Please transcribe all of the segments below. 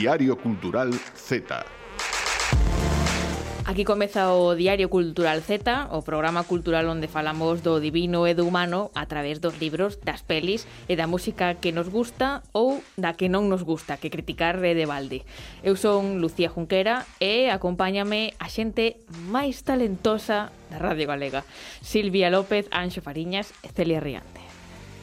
Diario Cultural Z. Aquí comeza o Diario Cultural Z, o programa cultural onde falamos do divino e do humano a través dos libros, das pelis e da música que nos gusta ou da que non nos gusta, que criticar é de balde. Eu son Lucía Junquera e acompáñame a xente máis talentosa da Radio Galega. Silvia López, Anxo Fariñas e Celia Riante.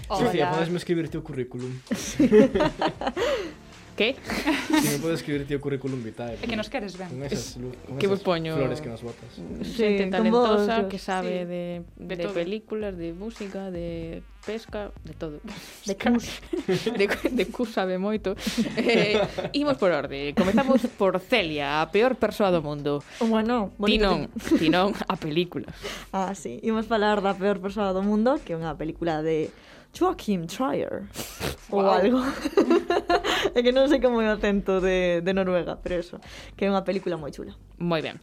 Hola. Sofía, podesme escribir teu currículum. Que? Si me podes escribir, tío, currículum vitae. É que nos queres ben. Con esas, con que esas poño... flores que nos botas. Sí, Xente talentosa vos, que sabe sí. de, de, de todo. películas, de música, de pesca, de todo. De cus. de, de cus sabe moito. Eh, imos por orde. Comezamos por Celia, a peor persoa do mundo. Bueno, Tinón, Tinón, a película. Ah, sí. Imos falar da peor persoa do mundo, que é unha película de Joachim Trier wow. algo. é que non sei como é o acento de, de Noruega, pero eso, que é unha película moi chula. Moi ben.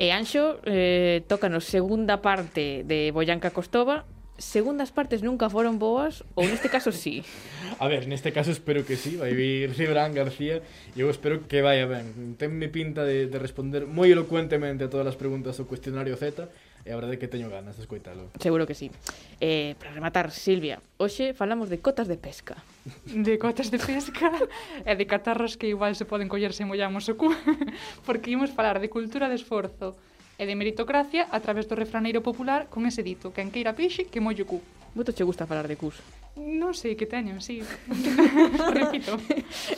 E eh, Anxo eh, tócanos segunda parte de Boyanka Kostova, segundas partes nunca foron boas ou neste caso sí? A ver, neste caso espero que sí, vai vir Gibran García e eu espero que vaya ben. Tenme pinta de, de responder moi elocuentemente a todas as preguntas do cuestionario Z E a verdade é que teño ganas de escoitalo. Seguro que sí. Eh, para rematar, Silvia, hoxe falamos de cotas de pesca. De cotas de pesca e de catarros que igual se poden coller se mollamos o cu, porque imos falar de cultura de esforzo e de meritocracia a través do refraneiro popular con ese dito, que queira peixe, que mollo cu. Moito che gusta falar de cus. Non sei que teñen, sí. Repito.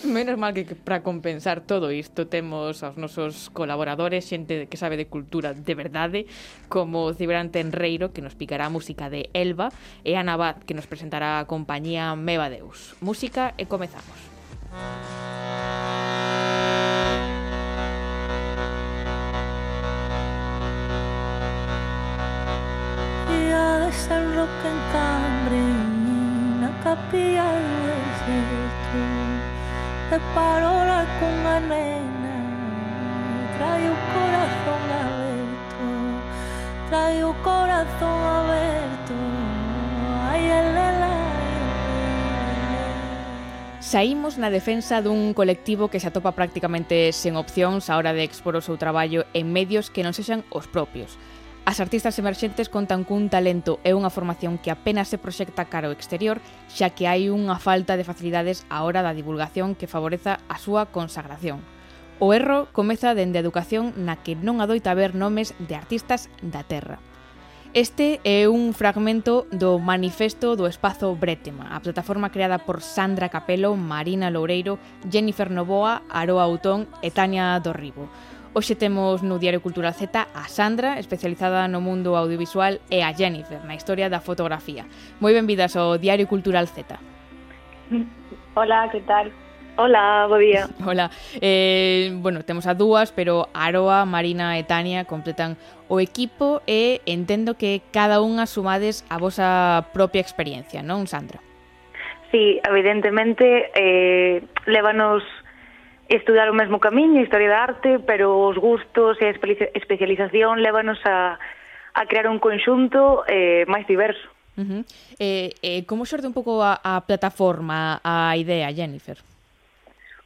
Menos mal que, que para compensar todo isto temos aos nosos colaboradores, xente que sabe de cultura de verdade, como Cibran Tenreiro, que nos picará a música de Elba, e Ana Abad, que nos presentará a compañía Meva Deus. Música e comezamos. Ella es el roque tapía do deserto De parola cunha nena Trae o corazón aberto Trae o corazón aberto Ai, elela Saímos na defensa dun colectivo que se atopa prácticamente sen opcións a hora de expor o seu traballo en medios que non sexan os propios. As artistas emerxentes contan cun talento e unha formación que apenas se proxecta cara ao exterior, xa que hai unha falta de facilidades á hora da divulgación que favoreza a súa consagración. O erro comeza dende a educación na que non adoita haber nomes de artistas da terra. Este é un fragmento do Manifesto do Espazo Bretema, a plataforma creada por Sandra Capelo, Marina Loureiro, Jennifer Novoa, Aroa Autón e Tania Dorribo. Hoxe temos no Diario Cultural Z a Sandra, especializada no mundo audiovisual, e a Jennifer, na historia da fotografía. Moi benvidas ao Diario Cultural Z. Hola, que tal? Hola, bo día. Hola. Eh, bueno, temos a dúas, pero Aroa, Marina e Tania completan o equipo e entendo que cada unha sumades a vosa propia experiencia, non, Sandra? Sí, evidentemente, eh, levanos estudar o mesmo camiño, Historia da Arte, pero os gustos e a especialización lévanos a, a crear un conxunto eh, máis diverso. Uh -huh. eh, eh, como xorde un pouco a, a plataforma, a idea, Jennifer?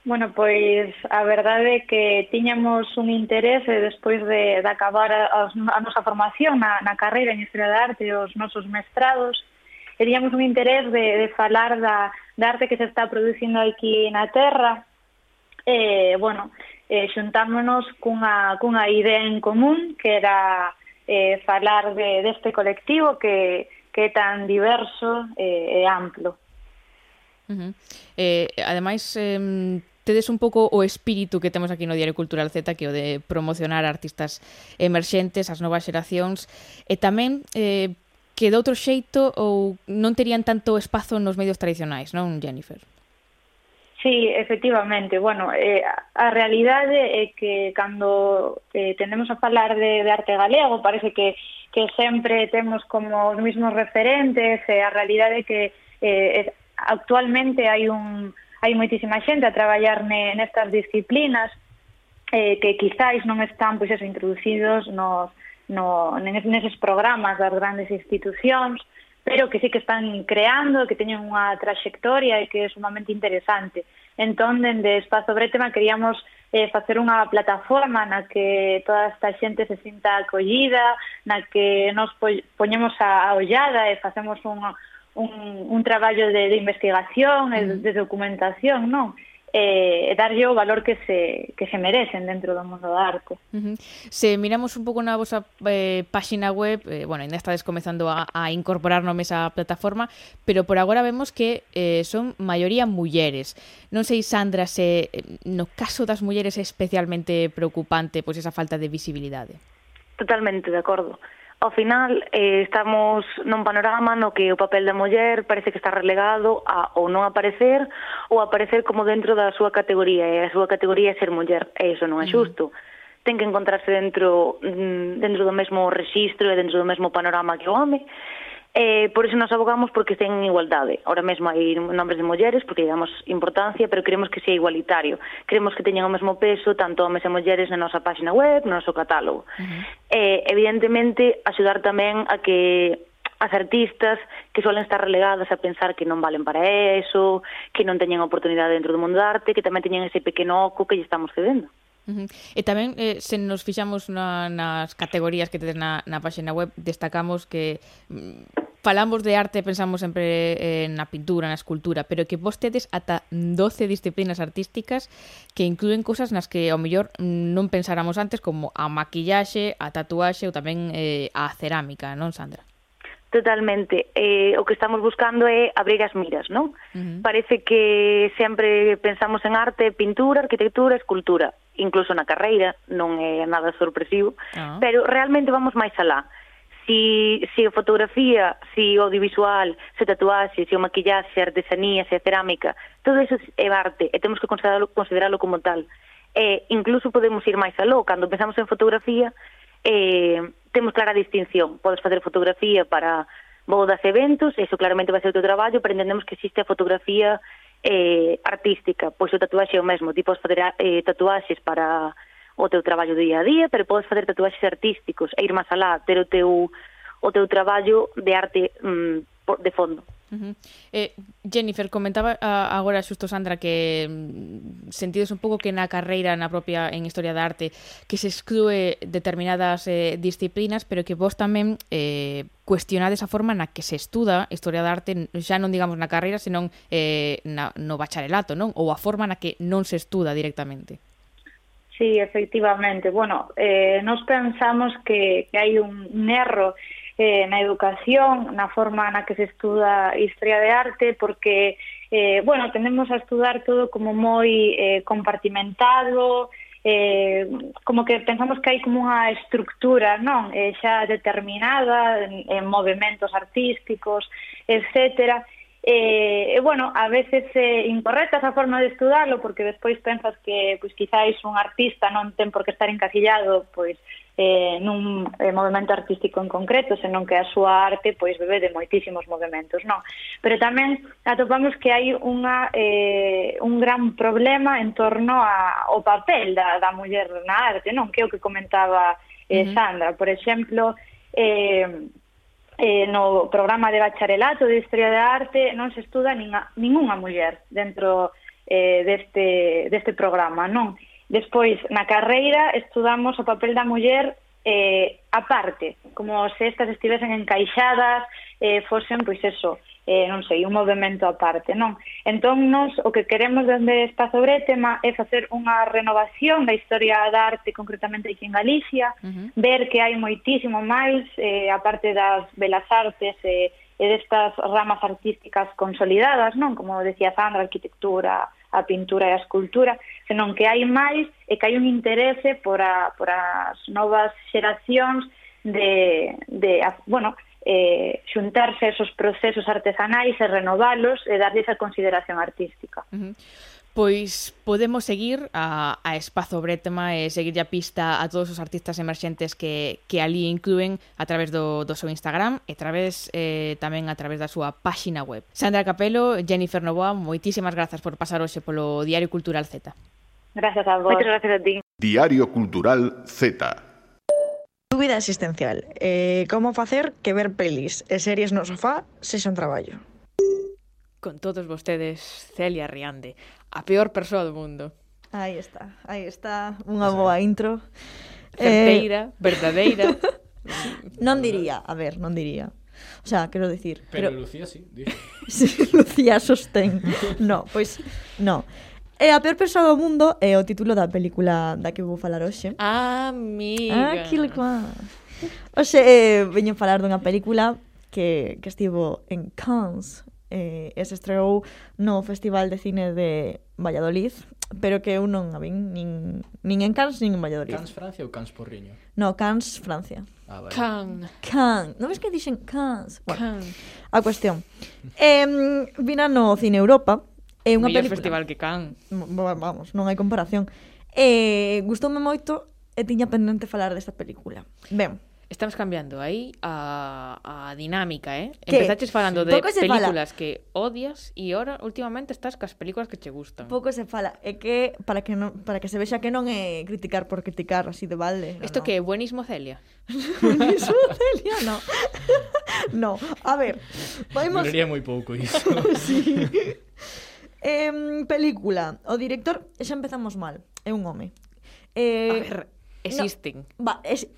Bueno, pois a verdade é que tiñamos un interese despois de, de acabar a, a nosa formación na, na carreira en Historia da Arte e os nosos mestrados, e tiñamos un interés de, de falar da, da arte que se está producindo aquí na Terra, e, bueno, eh, xuntámonos cunha, cunha idea en común que era eh, falar de, deste colectivo que, que é tan diverso eh, e amplo. Uh -huh. eh, ademais, eh, tedes un pouco o espírito que temos aquí no Diario Cultural Z, que é o de promocionar artistas emerxentes, as novas xeracións, e tamén eh, que de outro xeito ou non terían tanto espazo nos medios tradicionais, non, Jennifer? Sí, efectivamente. Bueno, eh, a realidade é que cando eh, tendemos a falar de, de arte galego parece que, que sempre temos como os mismos referentes e eh, a realidade é que eh, actualmente hai un hai moitísima xente a traballar ne, nestas disciplinas eh, que quizáis non están pois eso, introducidos nos, no, neses programas das grandes institucións pero que sí que están creando, que teñen unha traxectoria e que é sumamente interesante. Entón, dende Espazo Bretema queríamos eh, facer unha plataforma na que toda esta xente se sinta acollida, na que nos poñemos a, a ollada e facemos un, un, un traballo de, de investigación e de, de documentación, non? Eh, e, e darlle o valor que se, que se merecen dentro do mundo da arte. Uh -huh. Se miramos un pouco na vosa eh, páxina web, eh, bueno, ainda estades comezando a, a incorporar nomes á plataforma, pero por agora vemos que eh, son maioría mulleres. Non sei, Sandra, se eh, no caso das mulleres é especialmente preocupante pois esa falta de visibilidade. Totalmente de acordo. Ao final, eh, estamos nun panorama no que o papel da muller parece que está relegado a ou non aparecer ou aparecer como dentro da súa categoría, e a súa categoría é ser muller, e iso non é mm. xusto. Uh -huh ten que encontrarse dentro mm, dentro do mesmo rexistro e dentro do mesmo panorama que o home Eh, por eso nos abogamos porque estén en igualdade. Ahora mesmo hai nombres de mulleres porque damos importancia, pero queremos que sea igualitario. Queremos que teñan o mesmo peso tanto homes e mulleres na nosa página web, no noso catálogo. Uh -huh. eh, evidentemente, axudar tamén a que as artistas que suelen estar relegadas a pensar que non valen para eso, que non teñen oportunidade dentro do mundo da arte, que tamén teñen ese pequeno oco que lle estamos cedendo. Uh -huh. E tamén, eh, se nos fixamos na, nas categorías que tedes na, na páxina web, destacamos que mm, falamos de arte, pensamos sempre eh, na pintura, na escultura, pero que vos tedes ata 12 disciplinas artísticas que incluen cousas nas que ao mellor non pensáramos antes como a maquillaxe, a tatuaxe ou tamén eh, a cerámica, non Sandra? Totalmente. Eh, o que estamos buscando é abrir as miras, non? Uh -huh. Parece que sempre pensamos en arte, pintura, arquitectura, escultura, incluso na carreira, non é nada sorpresivo, uh -huh. pero realmente vamos máis alá si, si a fotografía, si o audiovisual, se tatuaxe, se o maquillaxe, a artesanía, se a cerámica, todo eso é arte e temos que considerarlo, considerarlo como tal. E incluso podemos ir máis aló, cando pensamos en fotografía, eh, temos clara distinción. Podes facer fotografía para bodas, eventos, eso claramente vai ser o teu traballo, pero entendemos que existe a fotografía eh, artística, pois o tatuaxe é o mesmo, ti podes fazer eh, tatuaxes para o teu traballo día a día, pero podes facer tatuaxes artísticos e ir máis alá, ter o teu o teu traballo de arte mm, de fondo. Uh -huh. eh, Jennifer, comentaba uh, agora xusto Sandra que mm, sentides un pouco que na carreira na propia en Historia da Arte que se exclúe determinadas eh, disciplinas pero que vos tamén eh, cuestionades a forma na que se estuda Historia da Arte xa non digamos na carreira senón eh, na, no bacharelato non ou a forma na que non se estuda directamente Sí, efectivamente. Bueno, eh, nos pensamos que, que hai un, un erro eh, na educación, na forma na que se estuda historia de arte, porque, eh, bueno, tendemos a estudar todo como moi eh, compartimentado, eh, como que pensamos que hai como unha estructura non eh, xa determinada en, en movimentos artísticos, etcétera, E, e bueno, a veces é incorrecta esa forma de estudarlo porque despois pensas que pois quizáis un artista non ten por que estar encasillado pois eh, nun eh, movimento artístico en concreto, senón que a súa arte pois bebe de moitísimos movimentos, non? Pero tamén atopamos que hai unha, eh, un gran problema en torno a, ao papel da, da muller na arte, non? Que é o que comentaba eh, Sandra, por exemplo, eh, eh, no programa de bacharelato de Historia de Arte non se estuda nin a, ninguna muller dentro eh, deste, deste programa, non? Despois, na carreira, estudamos o papel da muller eh, aparte, como se estas estivesen encaixadas, eh, fosen, pois eso, eh, non sei, un movimento aparte, non? Entón, nós o que queremos dende Espazo Bretema é facer unha renovación da historia da arte concretamente aquí en Galicia, uh -huh. ver que hai moitísimo máis, eh, aparte das belas artes e eh, e destas ramas artísticas consolidadas, non? Como decía Sandra, a arquitectura, a pintura e a escultura, senón que hai máis e que hai un interese por, a, por as novas xeracións de, de, bueno, eh, xuntarse esos procesos artesanais e renovalos e darlle esa consideración artística. Uh -huh. Pois podemos seguir a, a Espazo Bretma e seguir a pista a todos os artistas emerxentes que, que ali incluen a través do, do seu Instagram e través, eh, tamén a través da súa páxina web. Sandra Capelo, Jennifer Novoa, moitísimas grazas por pasar hoxe polo Diario Cultural Z. Gracias a vos. Moitas gracias a ti. Diario Cultural Z. Dúbida existencial. Eh, como facer que ver pelis e series no sofá sexan traballo? Con todos vostedes, Celia Riande, a peor persoa do mundo. Aí está, aí está, unha boa eh, intro. Certeira, eh... verdadeira. non diría, a ver, non diría. O sea, quero dicir... Pero, pero... Lucía sí, dixo. sí, Lucía sostén. No, pois, pues, no. É a peor persoa do mundo é o título da película da que vou falar hoxe. ¿eh? Amiga. Ah, que legal. Oxe, eh, veño falar dunha película que, que estivo en Cannes eh, e se estreou no Festival de Cine de Valladolid pero que eu non a vin nin, nin en Cannes nin en Valladolid. Cannes Francia ou Cannes Porriño? No, Cannes Francia. Ah, vale. Cannes. Cannes. Non ves que dixen Cannes? Bueno, Cannes. A cuestión. eh, vina no Cine Europa, É unha Mellor película. festival que Can. Vamos, non hai comparación. Eh, gustoume moito e tiña pendente falar desta película. Ben, Estamos cambiando aí a, a dinámica, eh? Que, Empezaches falando de películas fala. que odias e ora últimamente estás cas películas que che gustan. Pouco se fala, é que para que non, para que se vexa que non é criticar por criticar así de balde. Isto no, que é buenismo Celia. buenismo Celia, no. no, a ver, vamos. Duraría moi pouco iso. sí. Eh, película. O director, xa empezamos mal, é un home. Eh, a ver, existen. No, va, es,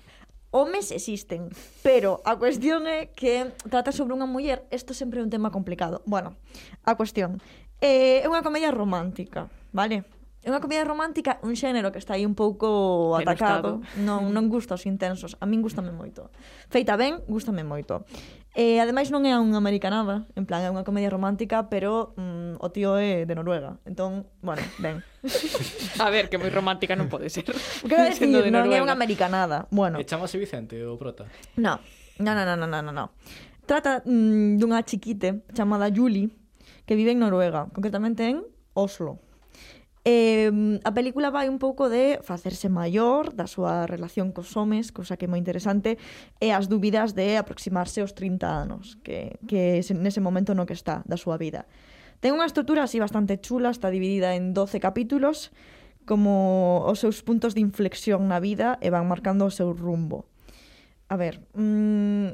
homes existen, pero a cuestión é que trata sobre unha muller, isto sempre é un tema complicado. Bueno, a cuestión. Eh, é unha comedia romántica, vale? É unha comedia romántica, un xénero que está aí un pouco atacado. Non, non gusta os intensos. A min gustame moito. Feita ben, gustame moito. E ademais non é unha americanada, en plan é unha comedia romántica, pero mm, o tío é de Noruega. Entón, bueno, ben. a ver, que moi romántica non pode ser. Quero decir, de non Noruega. é unha americanada. Bueno. E chamase Vicente o prota? No. No, no, no, no, no, no. Trata mm, dunha chiquite chamada Julie que vive en Noruega, concretamente en Oslo Eh, a película vai un pouco de facerse maior, da súa relación cos homes, cosa que é moi interesante, e as dúbidas de aproximarse aos 30 anos, que, que nese momento no que está da súa vida. Ten unha estrutura así bastante chula, está dividida en 12 capítulos, como os seus puntos de inflexión na vida e van marcando o seu rumbo. A ver, mmm,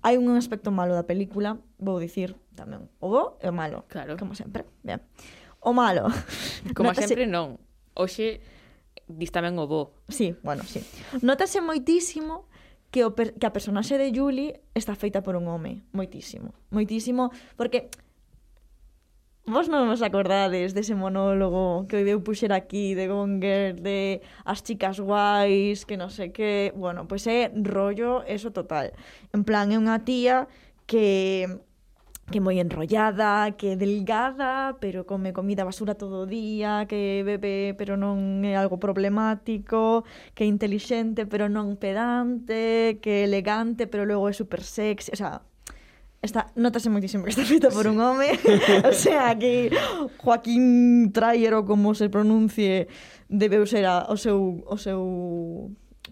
hai un aspecto malo da película, vou dicir tamén o bo e o malo, claro. como sempre. Ben o malo. Como Notase... sempre non. Oxe dis tamén o bo. Sí, bueno, sí. Notase moitísimo que, o per... que a personaxe de Julie está feita por un home. Moitísimo. Moitísimo, porque Vos non vos acordades dese monólogo que eu puxer aquí de Gonger, de as chicas guais, que non sei que... Bueno, pois é rollo eso total. En plan, é unha tía que que moi enrollada, que delgada, pero come comida basura todo o día, que bebe pero non é algo problemático, que é intelixente pero non pedante, que é elegante pero logo é super sexy, o sea, está, notase moitísimo que está feita por un home, o sea, que Joaquín Trayer ou como se pronuncie debeu ser a, o seu o seu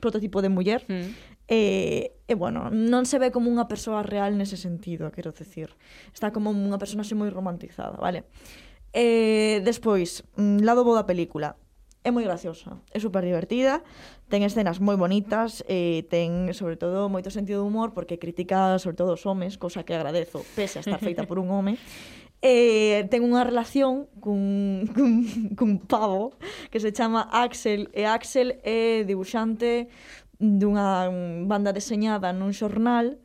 prototipo de muller. Mm. E, e bueno, non se ve como unha persoa real nese sentido, quero decir. Está como unha personaxe moi romantizada, vale? E, despois, mm, lado bo da película. É moi graciosa, é super divertida, ten escenas moi bonitas, e ten, sobre todo, moito sentido de humor, porque critica, sobre todo, os homes, cosa que agradezo, pese a estar feita por un home. eh, ten unha relación cun, cun, cun pavo que se chama Axel e Axel é dibuixante dunha banda deseñada nun xornal,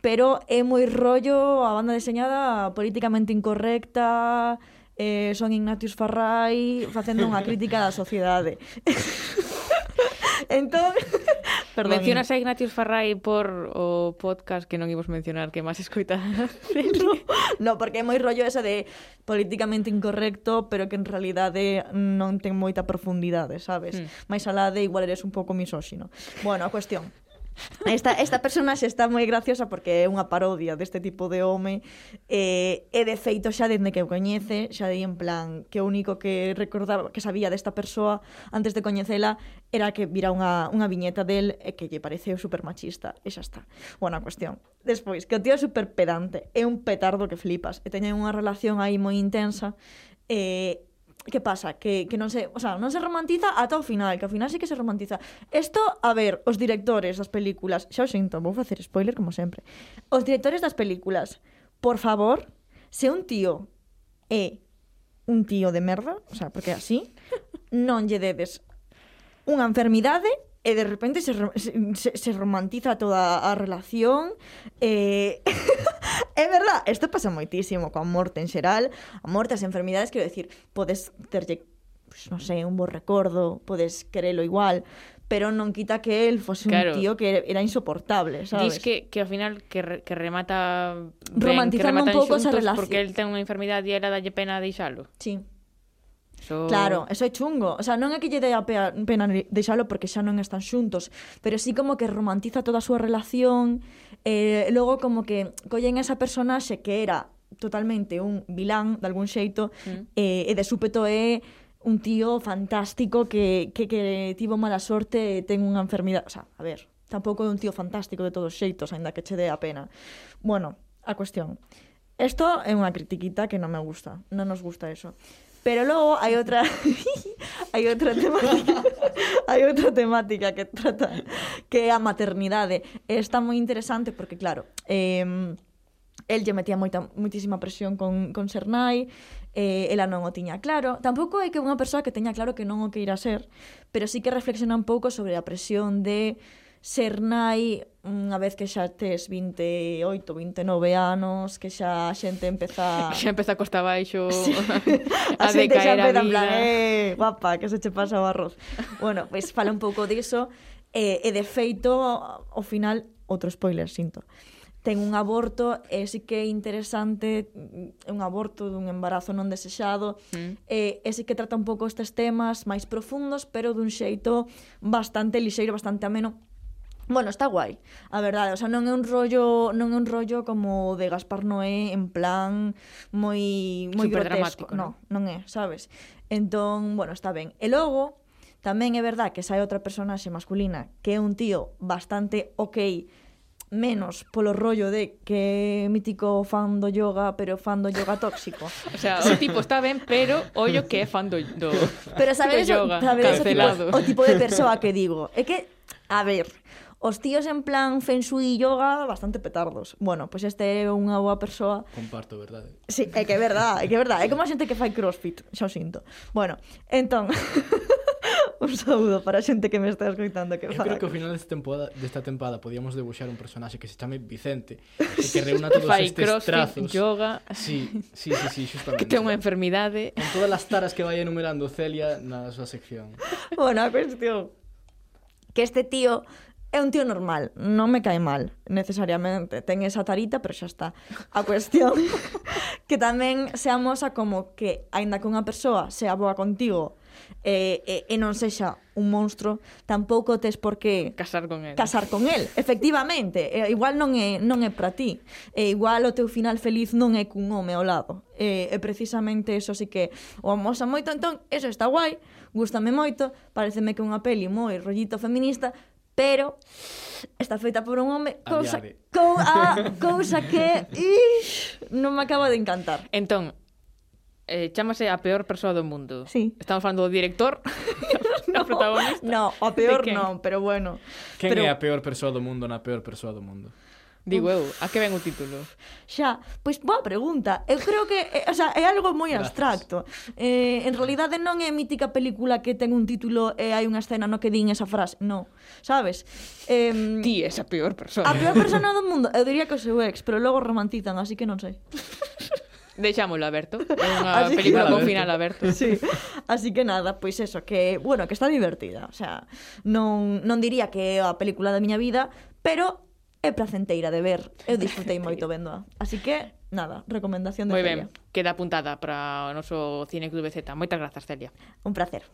pero é moi rollo a banda deseñada políticamente incorrecta, eh, son Ignatius Farrai facendo unha crítica da sociedade. entón... Perdón. Mencionas a Ignatius Farrai por o podcast que non imos mencionar que máis escoita. no, no, porque é moi rollo ese de políticamente incorrecto, pero que en realidade eh, non ten moita profundidade, sabes? Mm. Mais alá de igual eres un pouco misóxino. Bueno, a cuestión. Esta, esta personaxe está moi graciosa porque é unha parodia deste tipo de home eh, e de feito xa dende que o coñece xa di en plan que o único que recordaba que sabía desta persoa antes de coñecela era que vira unha, unha viñeta del e que lle pareceu super machista e xa está, buena cuestión. Despois, que o tío é super pedante é un petardo que flipas e teñen unha relación aí moi intensa eh, que pasa? Que, que non se, o sea, non se romantiza ata o final, que ao final sí que se romantiza. Isto, a ver, os directores das películas, xa o sinto, vou facer spoiler como sempre. Os directores das películas, por favor, se un tío é un tío de merda, o sea, porque así, non lle dedes unha enfermidade e de repente se, se, se romantiza toda a relación eh, e... é verdad, isto pasa moitísimo coa morte en xeral, a morte, as enfermidades, quero decir, podes terlle pues, non sei, un bo recordo, podes querelo igual, pero non quita que el fose claro. un tío que era insoportable, sabes? Diz que, que ao final que, re, que remata ben, Romantizando que un pouco esa relación. Porque el ten unha enfermidade e era dalle pena deixalo. Sí. Eso... Claro, eso é chungo. O sea, non é que lle dea pena deixalo porque xa non están xuntos, pero sí como que romantiza toda a súa relación, eh, logo como que collen esa personaxe que era totalmente un vilán de algún xeito, mm. eh, e de súpeto é un tío fantástico que, que, que tivo mala sorte e ten unha enfermidade. O sea, a ver, tampouco é un tío fantástico de todos os xeitos, aínda que che dé a pena. Bueno, a cuestión. Isto é unha critiquita que non me gusta, non nos gusta eso. Pero logo hai outra hai outra temática hai outra temática que trata que é a maternidade. E está moi interesante porque claro, eh, el lle metía moita, moitísima presión con, con ser nai, eh, ela non o tiña claro. Tampouco é que unha persoa que teña claro que non o queira ser, pero sí que reflexiona un pouco sobre a presión de ser nai unha vez que xa tes 28, 29 anos, que xa a xente empeza... Xa empeza a costa baixo, sí. a, a xente xa empeza en plan, eh, guapa, que se che pasa o arroz. bueno, pois pues, fala un pouco diso, e, e de feito, ao final, outro spoiler, sinto. Ten un aborto, e sí que é interesante, un aborto dun embarazo non desexado, mm. e, e sí que trata un pouco estes temas máis profundos, pero dun xeito bastante lixeiro, bastante ameno, Bueno, está guai, a verdade, o sea, non é un rollo, non é un rollo como de Gaspar Noé en plan moi moi Super grotesco, non, non é, sabes? Entón, bueno, está ben. E logo tamén é verdad que sai outra personaxe masculina que é un tío bastante ok menos polo rollo de que mítico fan do yoga, pero fan do yoga tóxico. o sea, o tipo está ben, pero ollo que é fan do, do Pero sabedes o, sabedes o, tipo, o tipo de persoa que digo. É que, a ver, Os tíos en plan feng shui e yoga bastante petardos. Bueno, pois pues este é unha boa persoa. Comparto, verdade. Sí, é que é verdade, é que é verdade. É como a xente que fai crossfit, xa o sinto. Bueno, entón... un saúdo para a xente que me está escoitando que Eu creo que ao final desta temporada, desta tempada podíamos debuxar un personaxe que se chame Vicente e que reúna todos Fai estes crossfit, trazos. yoga... Sí, sí, sí, sí, justamente. Que ten unha enfermidade. Con todas as taras que vai enumerando Celia na súa sección. Bueno, a cuestión que este tío É un tío normal, non me cae mal, necesariamente. Ten esa tarita, pero xa está. A cuestión que tamén se amosa como que, aínda que unha persoa sea boa contigo, e, e, e non sexa un monstro, tampouco tes por que casar con el. Casar con el, efectivamente. E, igual non é non é para ti. E igual o teu final feliz non é cun home ao lado. E, e precisamente eso sí que o amosa moito, entón, eso está guai, gustame moito, pareceme que é unha peli moi rollito feminista, pero está feita por un home cousa, cou, a, cousa que ix, non me acaba de encantar. Entón, eh, chamase a peor persoa do mundo. Sí. Estamos falando do director, no, protagonista. No, a peor non, pero bueno. Quen pero... é a peor persoa do mundo na peor persoa do mundo? Digo eu, a que ven o título? Xa, pois boa pregunta. Eu creo que eh, o sea, é algo moi abstracto. Eh, en realidade non é mítica película que ten un título e hai unha escena no que din esa frase, no. Sabes? Eh, Ti esa peor persona. A peor persona do mundo. Eu diría que o seu ex, pero logo romantizan, así que non sei. Deixámoslo aberto. É unha así película con final aberto. Sí. Así que nada, pois eso, que, bueno, que está divertida. O sea, non, non diría que é a película da miña vida, pero é placenteira de ver. Eu disfrutei moito vendoa. Así que, nada, recomendación de Moi ben, queda apuntada para o noso Cine Club Z. Moitas grazas, Celia. Un placer.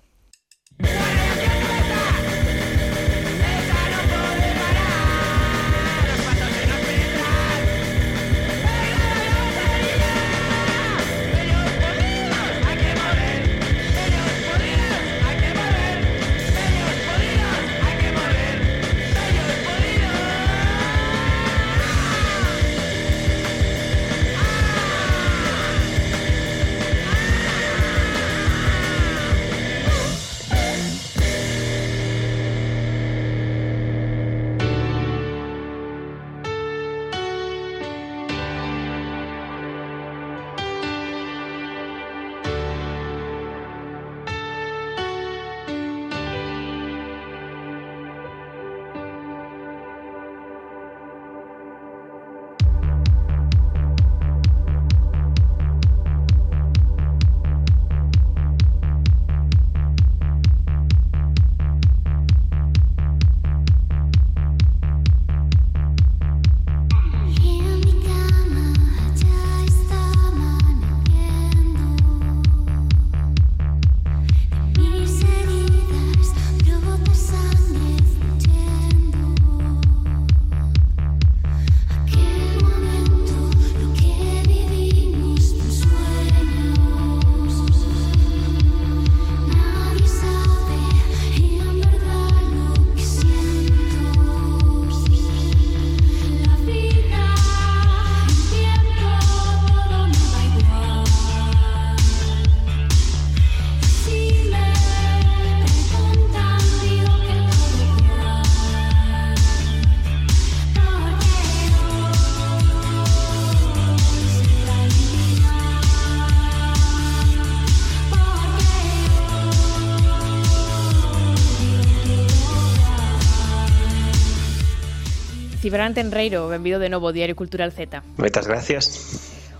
Cibrán Tenreiro, benvido de novo ao Diario Cultural Z. Moitas gracias.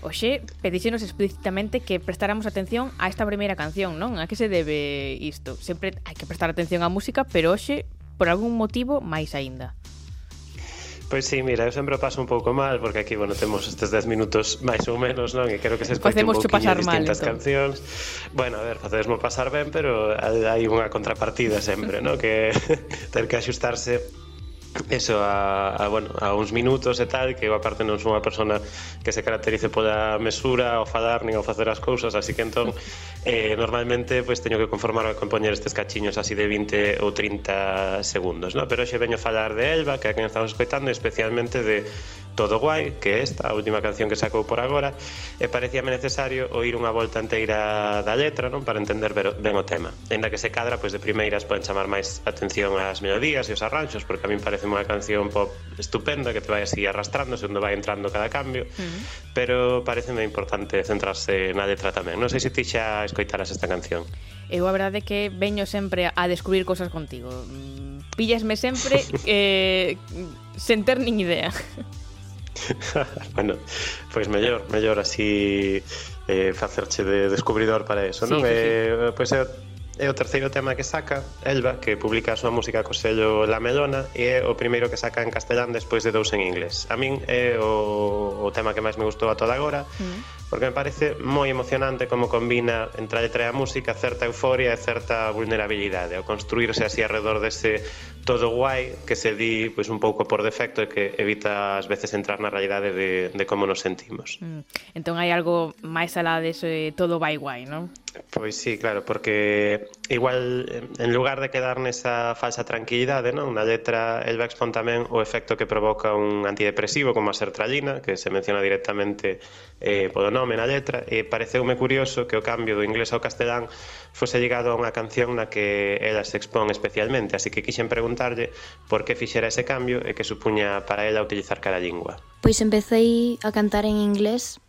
Oxe, pedíxenos explícitamente que prestáramos atención a esta primeira canción, non? A que se debe isto? Sempre hai que prestar atención á música, pero oxe, por algún motivo, máis aínda. Pois sí, mira, eu sempre paso un pouco mal porque aquí, bueno, temos estes 10 minutos máis ou menos, non? E quero que se escoite un pouquinho pasar distintas mal, entón. cancións. Bueno, a ver, facedesmo pasar ben, pero hai unha contrapartida sempre, non? Que ter que axustarse eso a, a, bueno, a uns minutos e tal, que eu aparte non sou unha persona que se caracterice pola mesura, ao falar, nin o facer as cousas, así que entón eh, normalmente pues, teño que conformarme con poñer estes cachiños así de 20 ou 30 segundos, ¿no? pero xe veño a falar de Elba, que é a quen estamos escoitando, especialmente de todo guai, que é esta, a última canción que sacou por agora, e parecíame necesario oír unha volta inteira da letra, non, para entender ben o tema. Enda que se cadra, pois de primeiras poden chamar máis atención ás melodías e os arranxos, porque a min parece unha canción pop estupenda que te vai así arrastrando, onde vai entrando cada cambio, uh -huh. pero pareceme importante centrarse na letra tamén. Non sei se ti xa escoitaras esta canción. Eu a verdade que veño sempre a descubrir cosas contigo. Mm, Pillasme sempre eh, sen ter nin idea. bueno, pois mellor, mellor así eh, facerche de descubridor para eso, sí, non? Sí, eh, sí. Pois é, é o terceiro tema que saca Elba, que publica a súa música co sello La Melona e é o primeiro que saca en castelán despois de dous en inglés. A min é o, o tema que máis me gustou a toda agora, mm. porque me parece moi emocionante como combina entre a letra e a música certa euforia e certa vulnerabilidade, o construirse así alrededor dese todo guai que se di pois un pouco por defecto e que evita ás veces entrar na realidade de, de como nos sentimos. Mm. Entón hai algo máis alá de ese todo vai guai, non? Pois sí, claro, porque igual en lugar de quedar nesa falsa tranquilidade, non? Na letra el va expón tamén o efecto que provoca un antidepresivo como a sertralina, que se menciona directamente eh, polo nome na letra, e pareceume curioso que o cambio do inglés ao castelán fose llegado a unha canción na que ela se expón especialmente, así que quixen preguntarlle por que fixera ese cambio e que supuña para ela utilizar cada lingua. Pois empecéi a cantar en inglés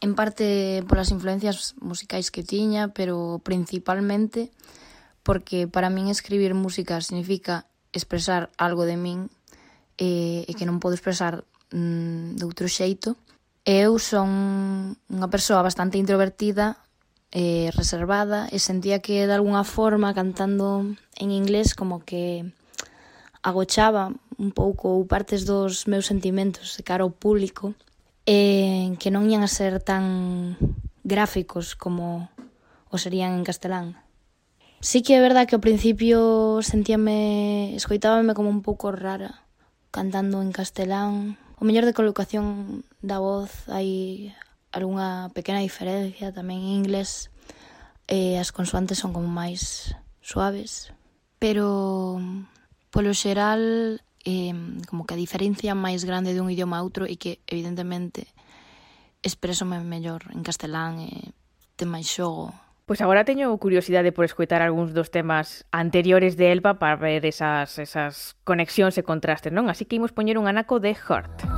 en parte polas influencias musicais que tiña, pero principalmente porque para min escribir música significa expresar algo de min e, e que non podo expresar mm, de outro xeito. Eu son unha persoa bastante introvertida, eh, reservada e sentía que de alguna forma cantando en inglés como que agochaba un pouco ou partes dos meus sentimentos de cara ao público eh, que non ian a ser tan gráficos como o serían en castelán. Sí que é verdad que ao principio sentíame, escoitábame como un pouco rara cantando en castelán. O mellor de colocación da voz hai, algunha pequena diferencia tamén en inglés eh, as consoantes son como máis suaves pero polo xeral eh, como que a diferencia máis grande dun idioma a outro e que evidentemente expresome mellor en castelán e ten máis xogo Pois agora teño curiosidade por escoitar algúns dos temas anteriores de Elba para ver esas, esas conexións e contrastes, non? Así que imos poñer un anaco de Heart. Hurt.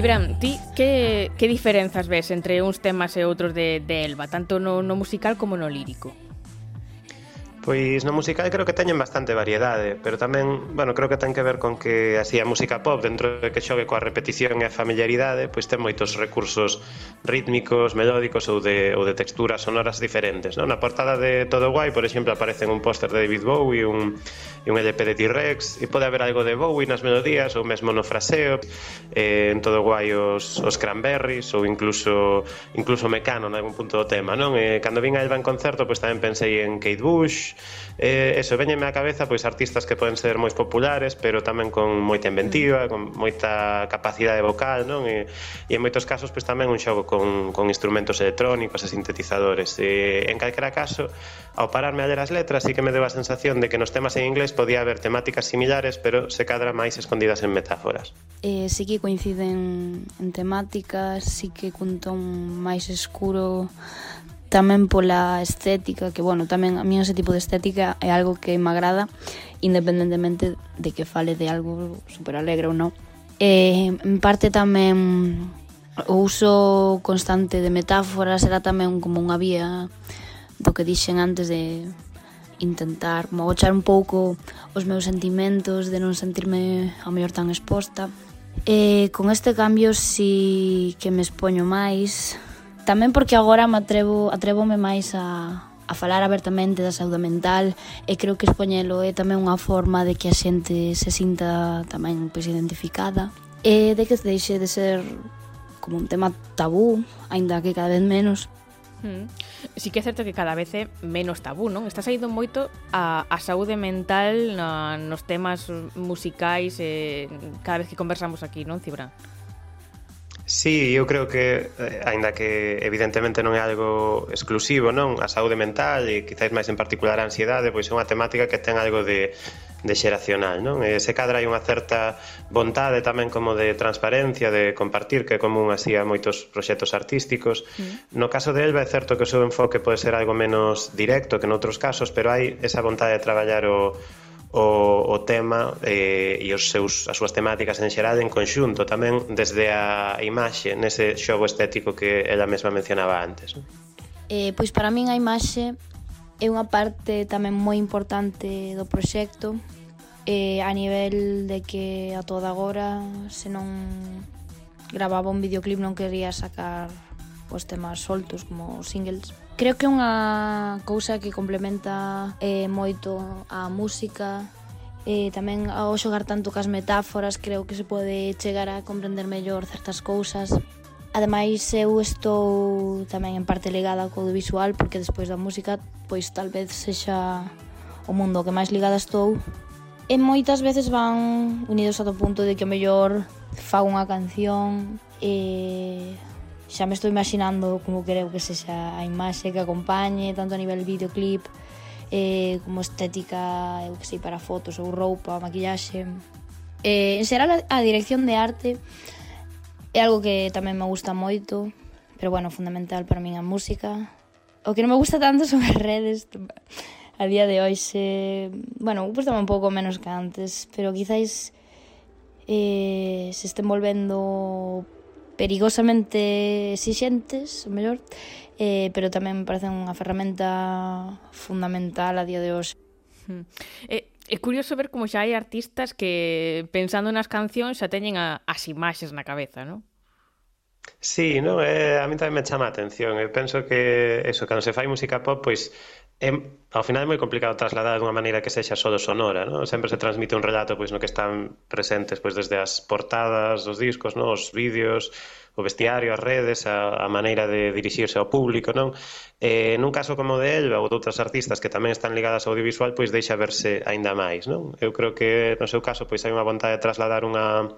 Cibran, ti que, que diferenzas ves entre uns temas e outros de, de Elba, tanto no, no musical como no lírico? Pois no musical creo que teñen bastante variedade, pero tamén, bueno, creo que ten que ver con que así a música pop, dentro de que xogue coa repetición e a familiaridade, pois ten moitos recursos rítmicos, melódicos ou de, ou de texturas sonoras diferentes. Non? Na portada de Todo Guai, por exemplo, aparecen un póster de David Bowie un, e un LP de T-Rex, e pode haber algo de Bowie nas melodías ou mesmo no fraseo, eh, en Todo Guai os, os Cranberries ou incluso incluso Mecano en algún punto do tema. Non? E, eh, cando vin a Elba en concerto, pois tamén pensei en Kate Bush, eh, eso, veñeme á cabeza pois artistas que poden ser moi populares, pero tamén con moita inventiva, mm. con moita capacidade vocal, non? E, e en moitos casos pois tamén un xogo con, con instrumentos electrónicos e sintetizadores. E, en calquera caso, ao pararme a ler as letras, sí que me deu a sensación de que nos temas en inglés podía haber temáticas similares, pero se cadra máis escondidas en metáforas. Eh, sí que coinciden en temáticas, sí que cun ton máis escuro tamén pola estética, que bueno, tamén a mí ese tipo de estética é algo que me agrada independentemente de que fale de algo super alegre ou non. E, en parte tamén o uso constante de metáforas era tamén como unha vía do que dixen antes de intentar mogochar un pouco os meus sentimentos, de non sentirme a mellor tan exposta. E con este cambio si que me expoño máis, Tamén porque agora me atrevo, atrevome máis a, a falar abertamente da saúde mental e creo que expoñelo é tamén unha forma de que a xente se sinta tamén pois, identificada e de que se deixe de ser como un tema tabú, aínda que cada vez menos. Mm. Sí que é certo que cada vez é menos tabú, non? Está saindo moito a, a saúde mental na, nos temas musicais eh, cada vez que conversamos aquí, non, Cibra? Sí, eu creo que, eh, aínda que evidentemente non é algo exclusivo, non? A saúde mental e quizáis máis en particular a ansiedade, pois é unha temática que ten algo de, de xeracional, non? E se cadra hai unha certa vontade tamén como de transparencia, de compartir, que é común así a moitos proxectos artísticos. Mm. No caso de Elba é certo que o seu enfoque pode ser algo menos directo que en outros casos, pero hai esa vontade de traballar o, o, o tema eh, e os seus, as súas temáticas en xeral en conxunto tamén desde a imaxe nese xogo estético que ela mesma mencionaba antes eh, Pois para min a imaxe é unha parte tamén moi importante do proxecto eh, a nivel de que a toda agora se non gravaba un videoclip non quería sacar os temas soltos como singles. Creo que é unha cousa que complementa eh, moito a música e tamén ao xogar tanto cas metáforas creo que se pode chegar a comprender mellor certas cousas Ademais, eu estou tamén en parte ligada ao audiovisual porque despois da música, pois tal vez sexa o mundo que máis ligada estou. E moitas veces van unidos ata o punto de que o mellor fago unha canción e xa me estou imaginando como creo que sexa a imaxe que acompañe tanto a nivel videoclip eh, como estética, eu que sei, para fotos ou roupa, maquillaxe. Eh, en xeral a dirección de arte é algo que tamén me gusta moito, pero bueno, fundamental para min a música. O que non me gusta tanto son as redes. A día de hoxe, bueno, gusta un pouco menos que antes, pero quizáis eh, se estén volvendo perigosamente exixentes, o mellor, eh, pero tamén me parece unha ferramenta fundamental a día de hoxe. Mm. Eh, É curioso ver como xa hai artistas que pensando nas cancións xa teñen a, as imaxes na cabeza, non? Sí, no, eh, a mí tamén me chama a atención. Eu penso que eso, cando se fai música pop, pois é, ao final é moi complicado trasladar de unha maneira que sexa só sonora, non? Sempre se transmite un relato pois no que están presentes pois desde as portadas dos discos, non? Os vídeos, o vestiario, as redes, a, a maneira de dirixirse ao público, non? Eh, nun caso como de Elba ou de outras artistas que tamén están ligadas ao audiovisual, pois deixa verse aínda máis, non? Eu creo que no seu caso pois hai unha vontade de trasladar unha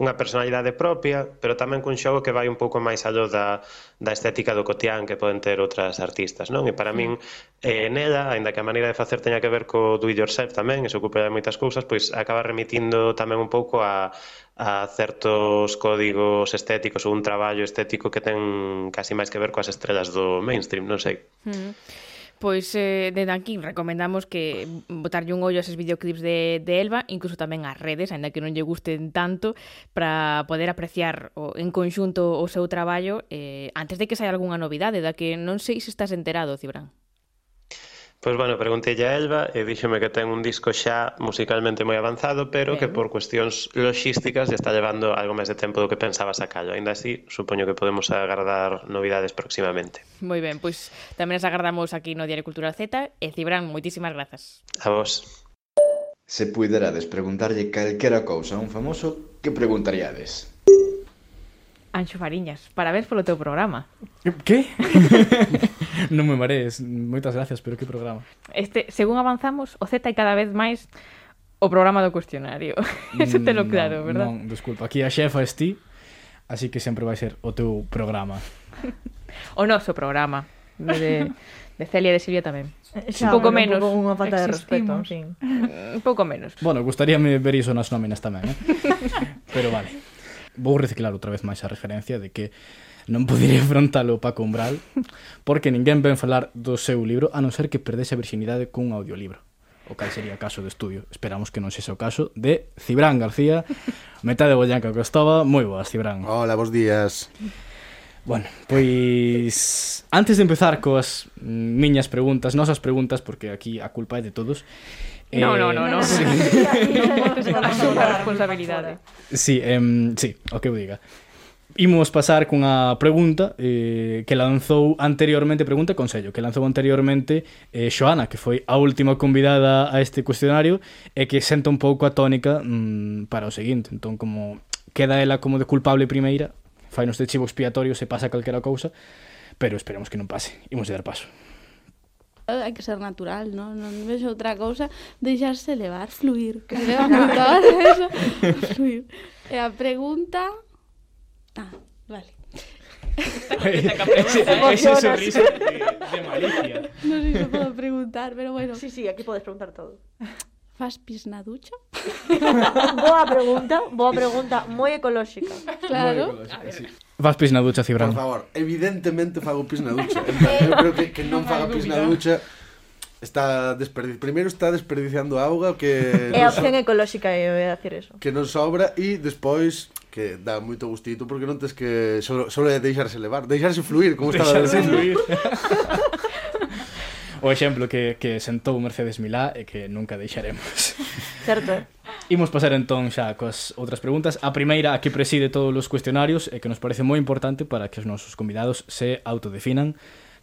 unha personalidade propia, pero tamén cun xogo que vai un pouco máis allo da, da estética do cotián que poden ter outras artistas, non? E para min, eh, nela, aínda que a maneira de facer teña que ver co do it yourself tamén, e se ocupa de moitas cousas, pois acaba remitindo tamén un pouco a, a certos códigos estéticos ou un traballo estético que ten casi máis que ver coas estrelas do mainstream, non sei. Mm. Pois eh, de aquí recomendamos que botarlle un ollo a eses videoclips de, de Elba, incluso tamén as redes, ainda que non lle gusten tanto, para poder apreciar o, en conxunto o seu traballo eh, antes de que saia algunha novidade, da que non sei se estás enterado, Cibran. Pois bueno, preguntei a Elba e díxome que ten un disco xa musicalmente moi avanzado, pero ben. que por cuestións logísticas lle está levando algo máis de tempo do que pensaba sacalo. Ainda así, supoño que podemos agardar novidades próximamente. Moi ben, pois tamén as agardamos aquí no Diario Cultural Z e Cibran, moitísimas grazas. A vos. Se puiderades preguntarlle calquera cousa a un famoso, que preguntaríades? Anxo Fariñas, parabéns polo teu programa. Que? non me marees, moitas gracias, pero que programa. Este, según avanzamos, o Z é cada vez máis o programa do cuestionario. Eso te lo mm, claro, no, verdad? Non, desculpa, aquí a xefa esti, así que sempre vai ser o teu programa. o noso programa. De, de, de Celia e de Silvia tamén. Eh, xa, un pouco menos. Un pouco unha falta de respeto. En fin. Un pouco menos. Bueno, gustaríame ver iso nas nóminas tamén, eh? pero vale vou reciclar outra vez máis a referencia de que non podería afrontalo para Umbral porque ninguén ven falar do seu libro a non ser que perdese a virxinidade cun audiolibro o cal sería caso de estudio. Esperamos que non sexa o caso de Cibrán García, metade bollanca que estaba. Moi boas, Cibrán. Hola, bons días. Bueno, pois antes de empezar coas miñas preguntas, nosas preguntas, porque aquí a culpa é de todos, Eh, no, no, no, no. Sí. Asume a responsabilidade. Sí, em, sí, o que eu diga. Imos pasar cunha pregunta eh, que lanzou anteriormente, pregunta e consello, que lanzou anteriormente eh, Xoana, que foi a última convidada a este cuestionario e que senta un pouco a tónica mm, para o seguinte. Entón, como queda ela como de culpable primeira, fainos de chivo expiatorio se pasa calquera cousa, pero esperemos que non pase. Imos de dar paso hai que ser natural, non? Non vexo outra cousa, deixarse levar, fluir. Levantar, eso, fluir. E a pregunta... Ah, vale. Ese, ese ¿eh? sorriso de, de malicia. Non sei se podo preguntar, pero bueno. Sí, sí, aquí podes preguntar todo. Fas pis na ducha? boa pregunta, boa pregunta, moi ecolóxica. Claro. Sí. Vas pis na ducha, Cibran. Por favor, evidentemente fago pis na ducha. En plan, eu creo que, que non faga pis na ducha está desperdi... primeiro está desperdiciando auga que é a opción so... ecolóxica eh, eu ia decir eso que non sobra e despois que dá moito gustito porque non tes que solo, solo é deixarse levar deixarse fluir como estaba deixarse fluir o exemplo que, que sentou Mercedes Milá e que nunca deixaremos. Certo. Imos pasar entón xa coas outras preguntas. A primeira, a que preside todos os cuestionarios e que nos parece moi importante para que os nosos convidados se autodefinan.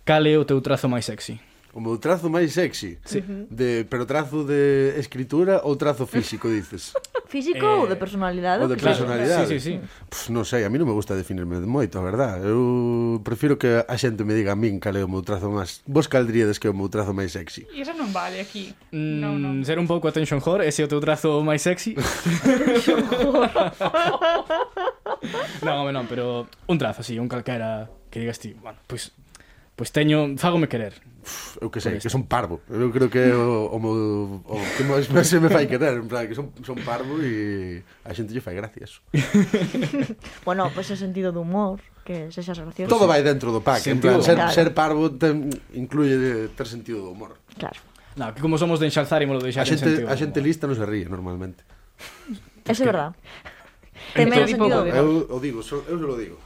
Cal é o teu trazo máis sexy? O meu trazo máis sexy? Sí. De, pero trazo de escritura ou trazo físico, dices? físico eh, ou de eh, personalidade? Ou de personalidade. Sí, sí, sí. Pues, non sei, a mí non me gusta definirme de moito, a verdad. Eu prefiro que a xente me diga a min cal é o meu trazo máis... Vos caldríades que é o meu trazo máis sexy. E eso non vale aquí. Mm, no, no. Ser un pouco attention whore, ese é o teu trazo máis sexy. non, non, pero un trazo, sí, un calquera que digas ti, bueno, pois pues, pois teño, fágome querer. Uf, eu que sei, que son parvo. Eu creo que o, o, o, o que máis se me fai querer, en plan, que son, son parvo e a xente lle fai gracias. bueno, pois pues, o sentido do humor, que sexas gracioso. Todo vai dentro do pack, sentido. en plan, ser, claro. ser parvo ten, incluye ter sentido do humor. Claro. No, que como somos de enxalzar e molo deixar a xente, A xente lista non se ríe normalmente. Eso é que... verdad. Ten menos sentido. Eu o digo, so, eu se lo digo.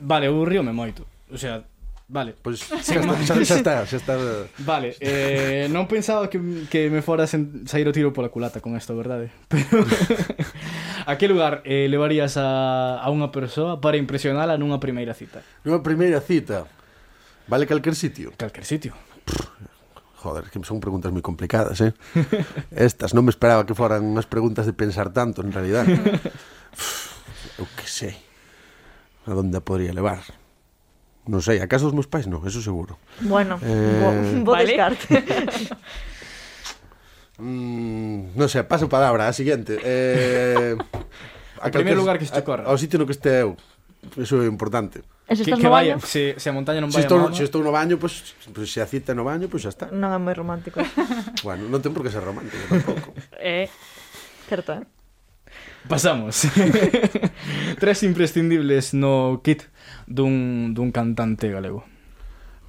Vale, eu río me moito. O sea, Vale. Pois pues, xa, está, xa, xa está, xa está. Vale, eh, non pensaba que, que me fora sen, sair o tiro pola culata con isto, verdade? Pero a que lugar eh, levarías a, a unha persoa para impresionala nunha primeira cita? Nunha primeira cita? Vale calquer sitio? Calquer sitio. Joder, que son preguntas moi complicadas, eh? Estas non me esperaba que foran unhas preguntas de pensar tanto, en realidad. Eu que sei. A donde a podría levar? Non sei, a casa dos meus pais non, eso seguro. Bueno, eh... bo, bo vale. descarte. mm, non sei, paso palabra, a seguinte. Eh... a primeiro lugar que este corra. Ao sitio no que este eu. Eso é importante. E se estás que, que no baño? Vaya, se, se a montaña non vai se estou. Se estou no baño, pois, pues, pues, se a cita no baño, pois pues, xa está. Non é moi romántico. bueno, non ten por que ser romántico tampouco. eh, certo, eh? Pasamos. Tres imprescindibles no kit dun, dun cantante galego?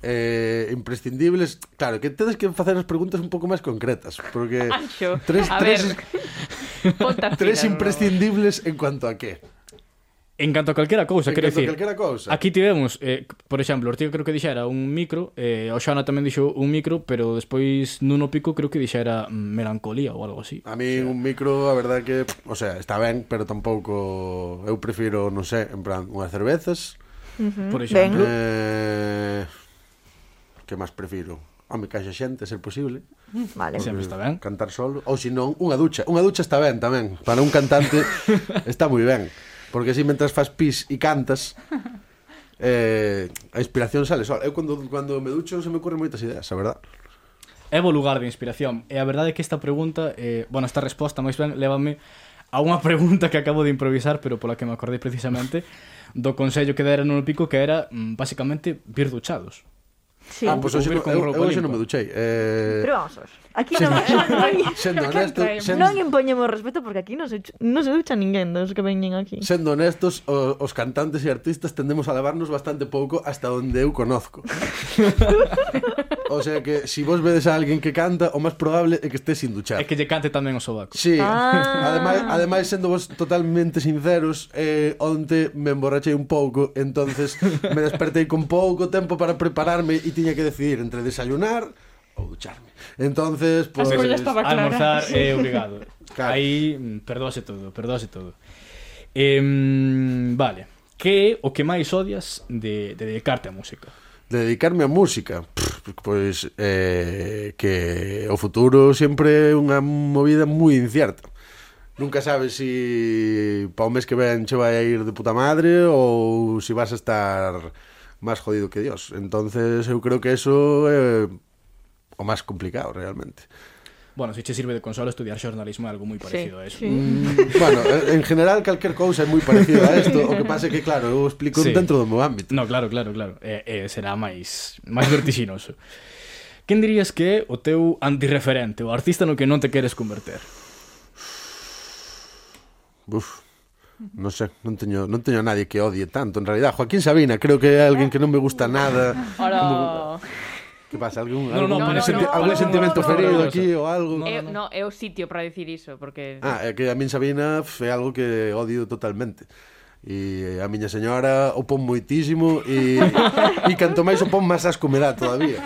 eh, imprescindibles Claro, que tedes que facer as preguntas un pouco máis concretas Porque Anxo, tres, a tres, ver. tres imprescindibles en cuanto a qué En canto a calquera cousa, en quero dicir. Cousa. Aquí tivemos, eh, por exemplo, Ortigo creo que dixera un micro, eh, Oxana tamén dixo un micro, pero despois Nuno Pico creo que dixera mm, melancolía ou algo así. A mí o sea, un micro, a verdade que, o sea, está ben, pero tampouco eu prefiro, non sei, en plan, unhas cervezas, por exemplo. Eh, que máis prefiro? Home, mi caixa xente, ser posible. Vale. Sempre está ben. Cantar solo. Ou senón, unha ducha. Unha ducha está ben tamén. Para un cantante está moi ben. Porque así, mentras fas pis e cantas, eh, a inspiración sale sola. Eu, cando, cando me ducho, se me ocurren moitas ideas, a verdad. É bo lugar de inspiración. E a verdade é que esta pregunta, eh, bueno, esta resposta, máis ben, lévame a unha pregunta que acabo de improvisar, pero pola que me acordei precisamente, do consello que dera no pico que era, mm, basicamente, vir duchados. Sí. Ah, pois pues, hoxe, eu, eu hoxe non me duchei. Eh... Pero vamos, hoxe. Aquí non... sendo honesto... Sendo... Non impoñemos respeto porque aquí non se, non se ducha ninguén dos que veñen aquí. Sendo honestos, o, os cantantes e artistas tendemos a lavarnos bastante pouco hasta onde eu conozco. o sea que, se si vos vedes a alguén que canta, o máis probable é que estés sin duchar. É que lle cante tamén o sobaco. Sí. Ah. Ademais, ademais, sendo vos totalmente sinceros, eh, onte me emborrachei un pouco, entonces me despertei con pouco tempo para prepararme e tiña que decidir entre desayunar ou ducharme. Entonces, pues, pues almorzar é eh, obrigado. Claro. Aí mm, perdóse todo, perdóse todo. Eh, vale, que o que máis odias de, de dedicarte á música? De dedicarme á música? Pff, pois eh, que o futuro sempre é unha movida moi incierta. Nunca sabes si pa o mes que ven che vai a ir de puta madre ou si vas a estar más jodido que Dios. Entonces eu creo que eso é o máis complicado realmente. Bueno, se si che sirve de consolo estudiar xornalismo é algo moi parecido sí, a eso. Sí. Mm, bueno, en general calquer cousa é moi parecido a isto, o que pasa é que claro, eu explico sí. dentro do meu ámbito. No, claro, claro, claro. Eh, eh, será máis máis vertixinoso. Quen dirías que é o teu antirreferente, o artista no que non te queres converter? Uf. Non sei, non teño, non teño nadie que odie tanto, en realidad. Joaquín Sabina, creo que é alguén que non me gusta nada. Ora... Que pasa? Algún, no, no, algún, no, senti no, algún no, sentimento no, ferido no, aquí ou algo? Eh, no, no, no. é o sitio para decir iso, porque... Ah, é que a min Sabina é algo que odio totalmente e a miña señora o pon moitísimo e, e canto máis o pon máis asco me dá todavía.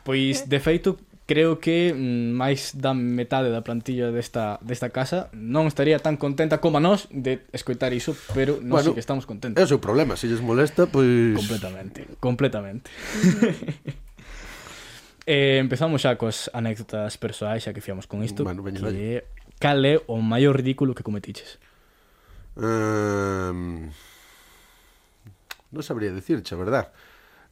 Pois, de feito, creo que mm, máis da metade da plantilla desta, desta casa non estaría tan contenta como a nós de escoitar iso, pero nós bueno, sí que estamos contentos. É o seu problema, se lles molesta, pois... Completamente, completamente. eh, empezamos xa coas anécdotas persoais, xa que fiamos con isto, bueno, que cal é o maior ridículo que cometiches? Um... Non sabría dicirche, verdad?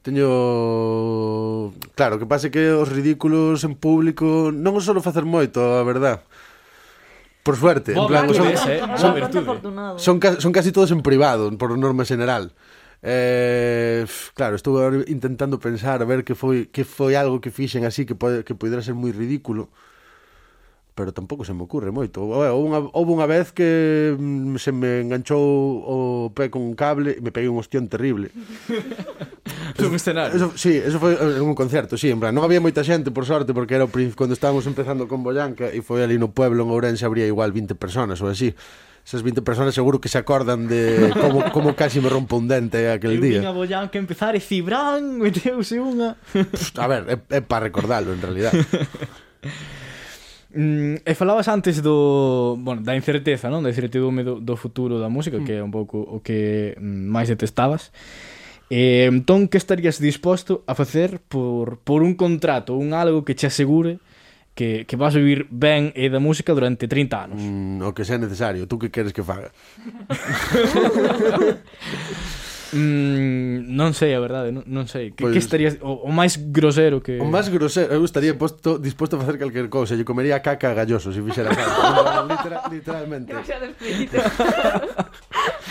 Teño... Claro, que pase que os ridículos en público non os solo facer moito, a verdad. Por suerte, Boa en plan, son, ese, eh? son, son, son casi todos en privado, por norma general. Eh, claro, estou intentando pensar a ver que foi que foi algo que fixen así que pode, que poderá ser moi ridículo. Pero tampouco se me ocurre moito. Eh, houve unha, houve unha vez que mm, se me enganchou o pé con un cable e me peguei un ostión terrible. Un escenario. Eso, sí, eso foi en un concerto, sí, en plan, non había moita xente por sorte porque era o cando estábamos empezando con Boyanca e foi ali no pueblo en Ourense habría igual 20 personas ou así esas 20 personas seguro que se acordan de como, como casi me rompo un dente aquel eu día. Eu vin a que empezar e Cibran meteuse unha. A ver, é, é para recordalo en realidad. mm, e falabas antes do, bueno, da incerteza, non? Da incerteza do, do futuro da música, mm. que é un pouco o que mm, máis detestabas. Eh, entón que estarías disposto a facer por, por un contrato, un algo que che asegure que, que vas a vivir ben e da música durante 30 anos? Mm, o que sea necesario, tú que queres que faga? Mm, non sei a verdade, non, non sei. Que, pois, que estarías o, o máis grosero que O máis grosero, eu estaría posto, disposto a facer calquer cousa, lle comería caca a galloso se fixera caca. Literal, literalmente.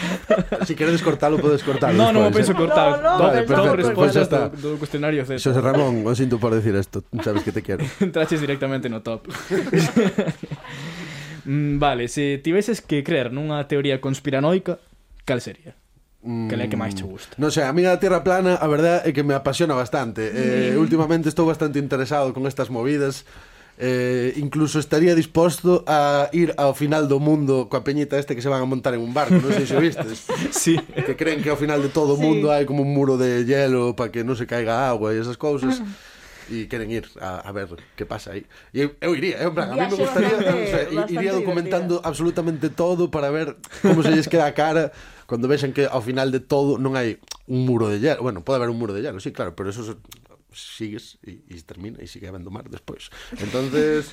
Si queredes cortalo, podes cortalo. No, non, penso eh. cortar. No, no, vale, perfecto, respostas pues do, do cuestionario Z. Xosé Ramón, o sinto por decir isto. Sabes que te quero. Entraches directamente no top. Mm, vale, se tiveses que creer nunha teoría conspiranoica, cal sería? que é que máis te mm, gusta? Non sei, a mí a Terra plana, a verdade é que me apasiona bastante. Eh, mm. últimamente estou bastante interesado con estas movidas eh, incluso estaría disposto a ir ao final do mundo coa peñita este que se van a montar en un barco, non sei se vistes. sí. Que creen que ao final de todo o sí. mundo hai como un muro de hielo para que non se caiga agua e esas cousas. e queren ir a, a ver que pasa aí. E eu, eu iría, eu, en plan, a mí me gustaría, bastante, o sea, iría documentando absolutamente todo para ver como se lles queda a cara cando vexan que ao final de todo non hai un muro de hielo. Bueno, pode haber un muro de hielo, sí, claro, pero eso sigues e, e termina e sigue habendo mar despois. Entonces,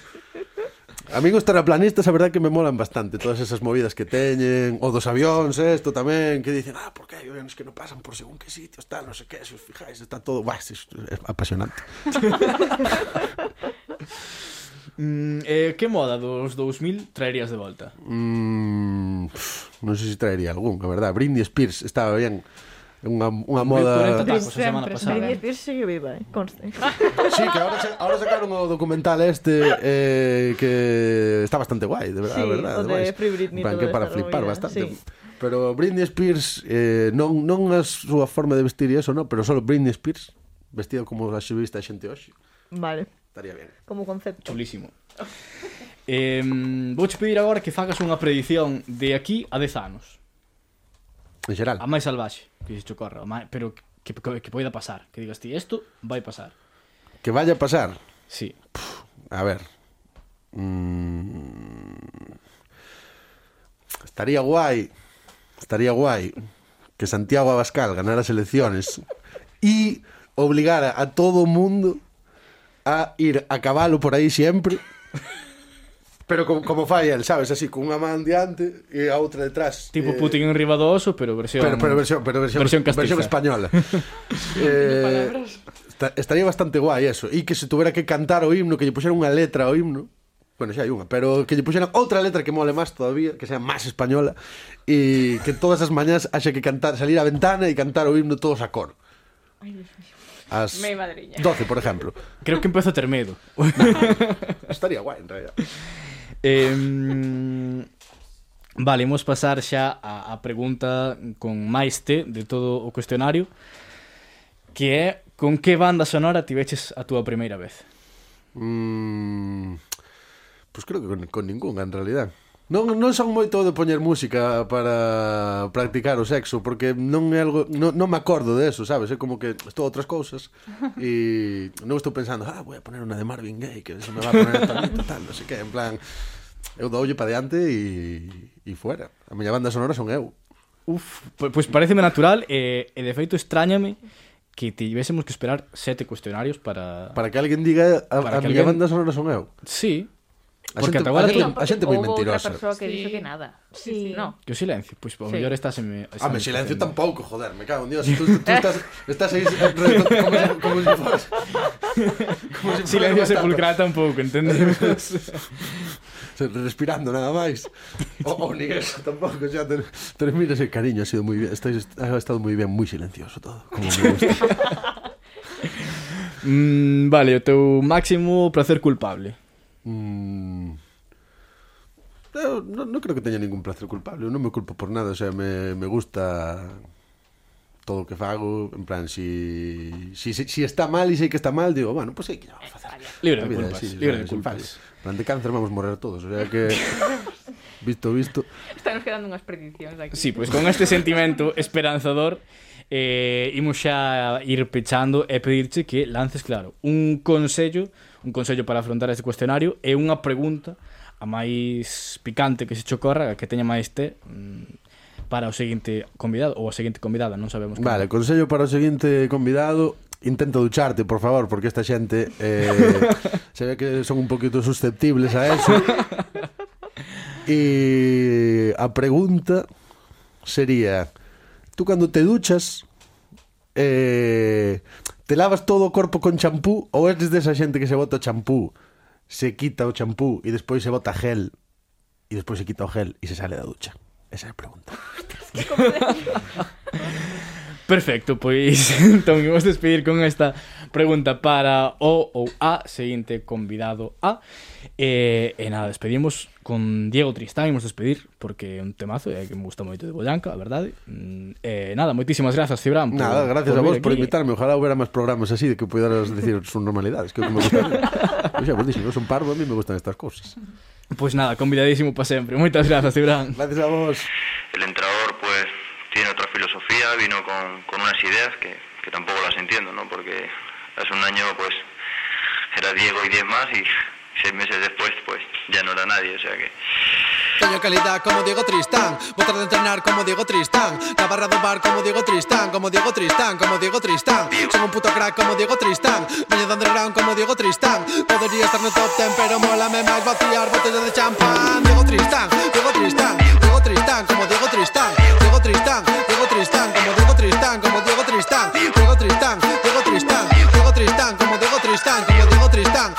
a mí terraplanistas a verdad que me molan bastante todas esas movidas que teñen, o dos avións, isto tamén, que dicen, ah, por que hai aviones que non pasan por según que sitios, tal, non sei que, se os fijáis, está todo, bah, es, es apasionante. Mm, eh, que moda dos 2000 traerías de volta? Mm, pff, non sei se traería algún, a verdad. Britney Spears estaba bien, unha, unha moda... 40 tacos a semana pasada. Britney Spears sigue viva, eh? Conste. Sí, que ahora, ahora sacaron o documental este eh, que está bastante guai, de verdade, Sí, verdad, o de Free Britney. Plan, que para flipar movida, bastante. Sí. Pero Britney Spears, eh, non, non a súa forma de vestir e eso, no, pero solo Britney Spears, vestida como a xuvista xente hoxe. Vale. Estaría bien. Como concepto. Chulísimo. eh, vou pedir agora que fagas unha predición de aquí a 10 anos. En xeral. A máis salvaxe, que se te ocorra, a máis- pero que, que, que poida pasar. Que digas ti, isto vai pasar. Que vaya a pasar. Sí. A ver. Mm, estaría guai. Estaría guai que Santiago Abascal ganara as elecciones e obligara a todo o mundo a ir a cabalo por aí sempre. Pero como, como fai el, sabes, así, cunha man diante e a outra detrás. Tipo eh... Putin en riba do oso, pero versión Pero, pero versión, pero versión, versión, castiza. versión española. eh, esta, estaría bastante guai eso, e que se tuvera que cantar o himno, que lle puxera unha letra ao himno. Bueno, xa hai unha, pero que lle puxeran outra letra que mole máis todavía, que sea máis española, e que todas as mañás haxa que cantar, salir á ventana e cantar o himno todos a cor. Ai, Dios mío as 12, por exemplo. Creo que empezo a ter medo. Estaría guai, en realidad. Eh, vale, imos pasar xa a, a pregunta con máis te de todo o cuestionario que é con que banda sonora tiveches a túa primeira vez? Mm, pois pues creo que con, con ninguna en realidad. Non, non son moito de poñer música para practicar o sexo Porque non é algo non, non me acordo de eso, sabes? É como que estou outras cousas E non estou pensando Ah, vou a poner unha de Marvin Gaye Que eso me va a poner tal, tal, non sei que En plan, Eu doulle para diante e, e fuera. A miña banda sonora son eu. Uf, pois pues pareceme natural e, e de feito extrañame que tivésemos que esperar sete cuestionarios para... Para que alguén diga a, para a miña alguén... banda sonora son eu. Sí, A Porque xente, agora a, xente, a xente moi mentirosa. Outra persoa que sí. dixo que nada. Sí. sí. No. Que o silencio, pois pues, sí. mellor estás en... Ah, me silencio tampouco, joder, me cago en Dios. Tú, tú estás, estás aí como, como si fores... Como se silencio sepulcral tampouco, entendes? respirando nada máis. O, o ni eso tampouco, xa ten, termina ese cariño, ha sido moi bien, estáis, ha estado moi ben, moi silencioso todo, como me gusta. mm, vale, o teu máximo placer culpable. Mm, eu non, non creo que teña ningún placer culpable, eu non me culpo por nada, o sea, me, me gusta todo o que fago, en plan, si, si, si, si está mal e sei que está mal, digo, bueno, pois pues, sei que vamos a facer. Eh, libre de vida, culpas, sí, libre de culpas. En plan, de cáncer vamos morrer todos, o sea que... visto, visto. Estamos quedando unhas prediccións aquí. Sí, pois pues, con este sentimento esperanzador, eh, imos xa ir pechando e pedirche que lances, claro, un consello un consello para afrontar este cuestionario e unha pregunta a máis picante que se chocorra, a que teña máis té, mm, para o seguinte convidado ou a seguinte convidada, non sabemos que. Vale, consello para o seguinte convidado, intenta ducharte, por favor, porque esta xente eh, se ve que son un poquito susceptibles a eso. E a pregunta sería, tú cando te duchas, eh, te lavas todo o corpo con champú ou eres desa xente que se bota o champú, se quita o champú e despois se bota gel e despois se quita o gel e se sale da ducha? Esa é a pregunta. Perfecto, pois entón imos despedir con esta pregunta para o ou a seguinte convidado a e nada, despedimos con Diego Tristán, imos despedir porque é un temazo e que me gusta moito de Boyanca, a verdade Mm, e nada, moitísimas grazas Cibran por, Nada, gracias por a vos por aquí. invitarme. Ojalá hubiera máis programas así de que puderas decir sus normalidades, que é o que me gusta. Vos dixen, eu son parvo, a mí me gustan estas cousas. Pois nada, convidadísimo para sempre. Moitas grazas, Cibran. Gracias a vos. El entrenador pues tiene otra filosofía, vino con, con unas ideas que, que tampoco las entiendo, ¿no? Porque hace un año pues era Diego y 10 más y seis meses después pues ya no era nadie, o sea que... Teño calidad como Diego Tristán Botar de entrenar como Diego Tristán La barra do bar como Diego Tristán Como Diego Tristán, como Diego Tristán Son un puto crack como Diego Tristán Veño de underground como Diego Tristán Podería estar no top ten Pero mólame máis vaciar botellas de champán Diego Tristán, Diego Tristán Diego Tristán, como Diego Tristán Diego Tristán, Diego Tristán Como Diego Tristán, como Diego Tristán Diego Tristán, Diego Tristán Diego Tristán, como Diego Tristán Como Diego Tristán,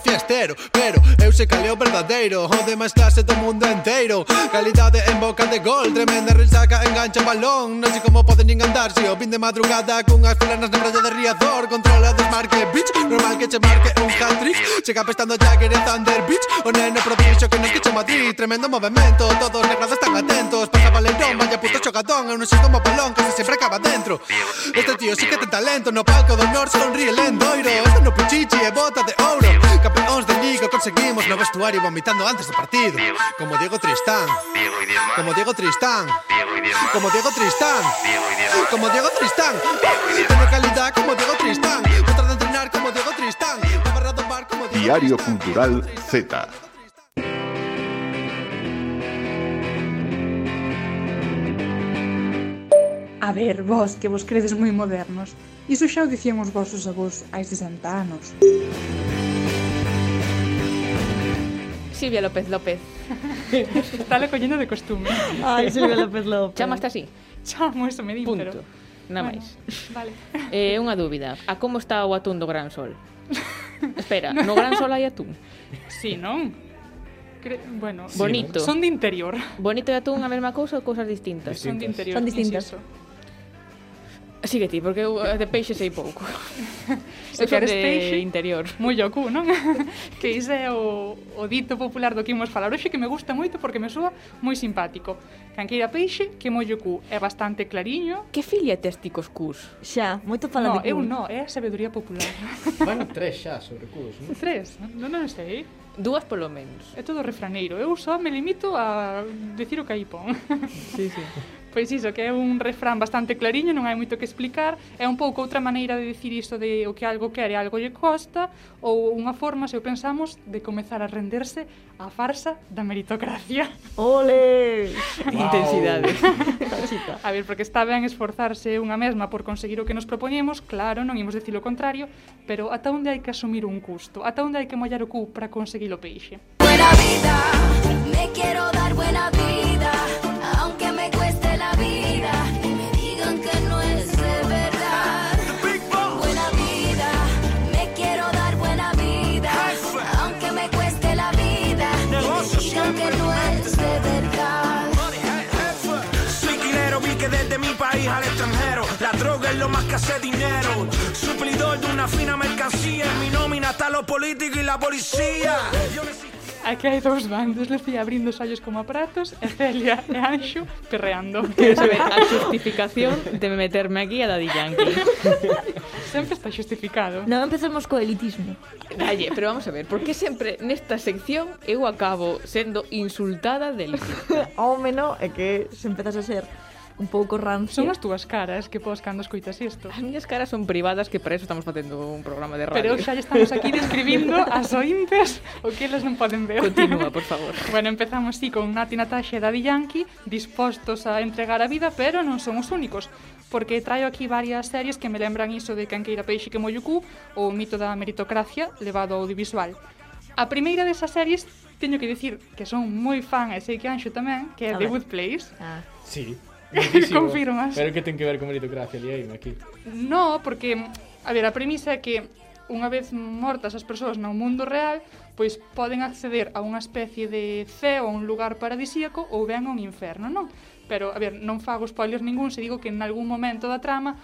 fiestero Pero sei caleo verdadeiro. O de máis clase do mundo inteiro Calidade en boca de gol Tremenda risaca, engancha balón. Non sei como poden nin andar Se o vin de madrugada cunhas fulanas na praia de Riazor. Controla desmarque, bitch Normal que che marque un hat-trick. Chega pestando Jagger en Thunder, bitch. O neno prodixo que non quiche Madrid. Tremendo movimento, todos negros están atentos. Pasa valerón, vaya puto xogadón Eu non sei como balón, casi sempre acaba dentro. Este tío sí que ten talento No palco do honor, sonríe lendoiro Este no pichichi e bota de ouro Campeóns de liga conseguimos no vestuario vomitando antes do partido. Como Diego Tristán. Como Diego Tristán. Como Diego Tristán. Como Diego Tristán. Tiene calidad como Diego Tristán. Contra de entrenar como Diego Tristán. Diario Cultural Z. A ver, vos, que vos credes moi modernos. Iso xa o dicían os vosos avós hai 60 anos. Silvia López López. Está la collendo de costume. Ai, Silvia López López. Chamaste así. Chamo, eso me di, Punto. pero... Nada bueno, máis. Vale. Eh, unha dúbida. A como está o atún do Gran Sol? Espera, no Gran Sol hai atún? Sí, non? Cre... Bueno, sí, bonito. Son de interior. Bonito e atún a mesma cousa ou cousas distintas? distintas. Son de interior. Son distintas. Inciso. Sigue ti, porque eu eh, de peixe sei pouco. Se queres de peixe, interior. Mullo cu, non? que iso é o, o dito popular do que imos falar hoxe que me gusta moito porque me súa moi simpático. Canqueira peixe que mollo cu é bastante clariño. Que filia tes ti cos cus? Xa, moito fala no, de cus. eu non, é a sabeduría popular. Van tres xa sobre cus, non? Tres, non, non sei. Dúas polo menos. É todo refraneiro. Eu só me limito a decir o que aí pon. sí, sí. Pois iso, que é un refrán bastante clariño, non hai moito que explicar, é un pouco outra maneira de dicir isto de o que algo quere, algo lle costa, ou unha forma, se o pensamos, de comezar a renderse á farsa da meritocracia. Ole! Intensidade. a ver, porque está ben esforzarse unha mesma por conseguir o que nos propoñemos, claro, non imos dicir o contrario, pero ata onde hai que asumir un custo, ata onde hai que mollar o cu para conseguir o peixe. Buena vida, me quero dar buena vida. hace dinero. Suplidor de una fina mercancía. En mi nómina está los políticos y la policía. Aquí hai dous bandos, Lucía abrindo os ollos como a pratos e Celia e Anxo perreando. Quero saber a justificación de meterme aquí a Daddy Yankee. Sempre está justificado. Non empecemos co elitismo. Dalle, pero vamos a ver, por que sempre nesta sección eu acabo sendo insultada del elitista? Ao menos é que se empezas a ser un pouco rancia. Son as túas caras que pos cando escoitas isto. As miñas caras son privadas que para eso estamos facendo un programa de radio. Pero xa estamos aquí describindo as ointes o que elas non poden ver. Continúa, por favor. bueno, empezamos sí con Nati Natasha e Daddy Yankee dispostos a entregar a vida, pero non son os únicos porque traio aquí varias series que me lembran iso de Canqueira Peixe que Mollucú ou o mito da meritocracia levado ao audiovisual. A primeira desas series teño que dicir que son moi fan e sei que Anxo tamén, que é The Good Place. Ah. Sí. Confirmas. Pero que ten que ver con meritocracia, liaime aquí. No, porque, a ver, a premisa é que unha vez mortas as persoas no mundo real, pois poden acceder a unha especie de ceo, a un lugar paradisíaco ou ben a un inferno, non? Pero, a ver, non fago spoilers ningún se digo que en algún momento da trama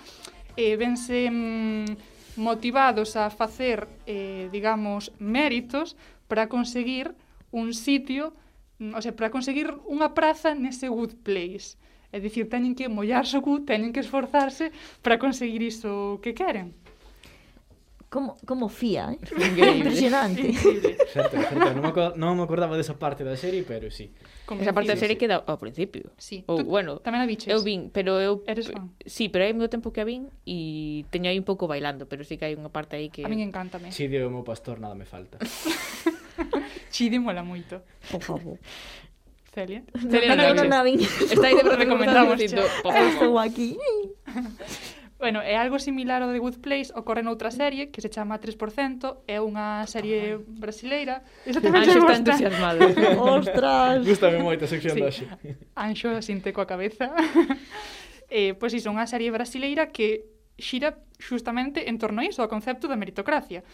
eh, vense mm, motivados a facer, eh, digamos, méritos para conseguir un sitio, o sea, para conseguir unha praza nese good place. É dicir, teñen que mollarse o cu, teñen que esforzarse para conseguir iso que queren. Como, como fía, eh? Increíble. Impresionante. Increíble. certo. Non, me non me acordaba desa parte da serie, pero sí. Como Esa parte da serie sí. queda ao principio. Sí. Ou, Tú, bueno, tamén a biches. Eu vin, pero eu... Eres fan. Sí, pero hai moito tempo que a vin e teño aí un pouco bailando, pero sí que hai unha parte aí que... A min encántame. Sí, Diego, meu pastor, nada me falta. Chide mola moito. Por favor. Celia. Celia no, non, no, non, Está aí de recomendamos. Ah, Estou aquí. Bueno, é algo similar ao The Good Place, ocorre noutra serie que se chama 3%, é unha serie brasileira. Esa tamén Anxo está entusiasmado. Ostras. Gústame moito a sección sí. da Anxo asinte coa cabeza. eh, pois iso, unha serie brasileira que xira xustamente en torno a iso, ao concepto da meritocracia.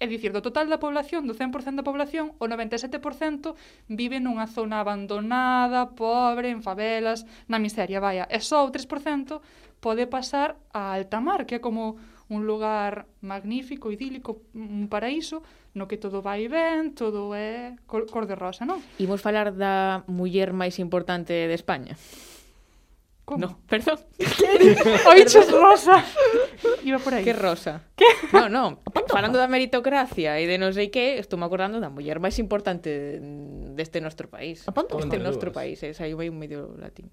É dicir, do total da población, do 100% da población, o 97% vive nunha zona abandonada, pobre, en favelas, na miseria, vaya. E só o 3% pode pasar a alta mar, que é como un lugar magnífico, idílico, un paraíso no que todo vai ben, todo é cor de rosa, non? Imos falar da muller máis importante de España. ¿Cómo? No, perdón. ¿Qué? Oiches rosa. Iba por aí. Que rosa? Que? No, no. Falando da meritocracia e de non sei que, estou me acordando da muller máis importante deste noso país. Apanto este noso país, eh? saiu aí un medio latín.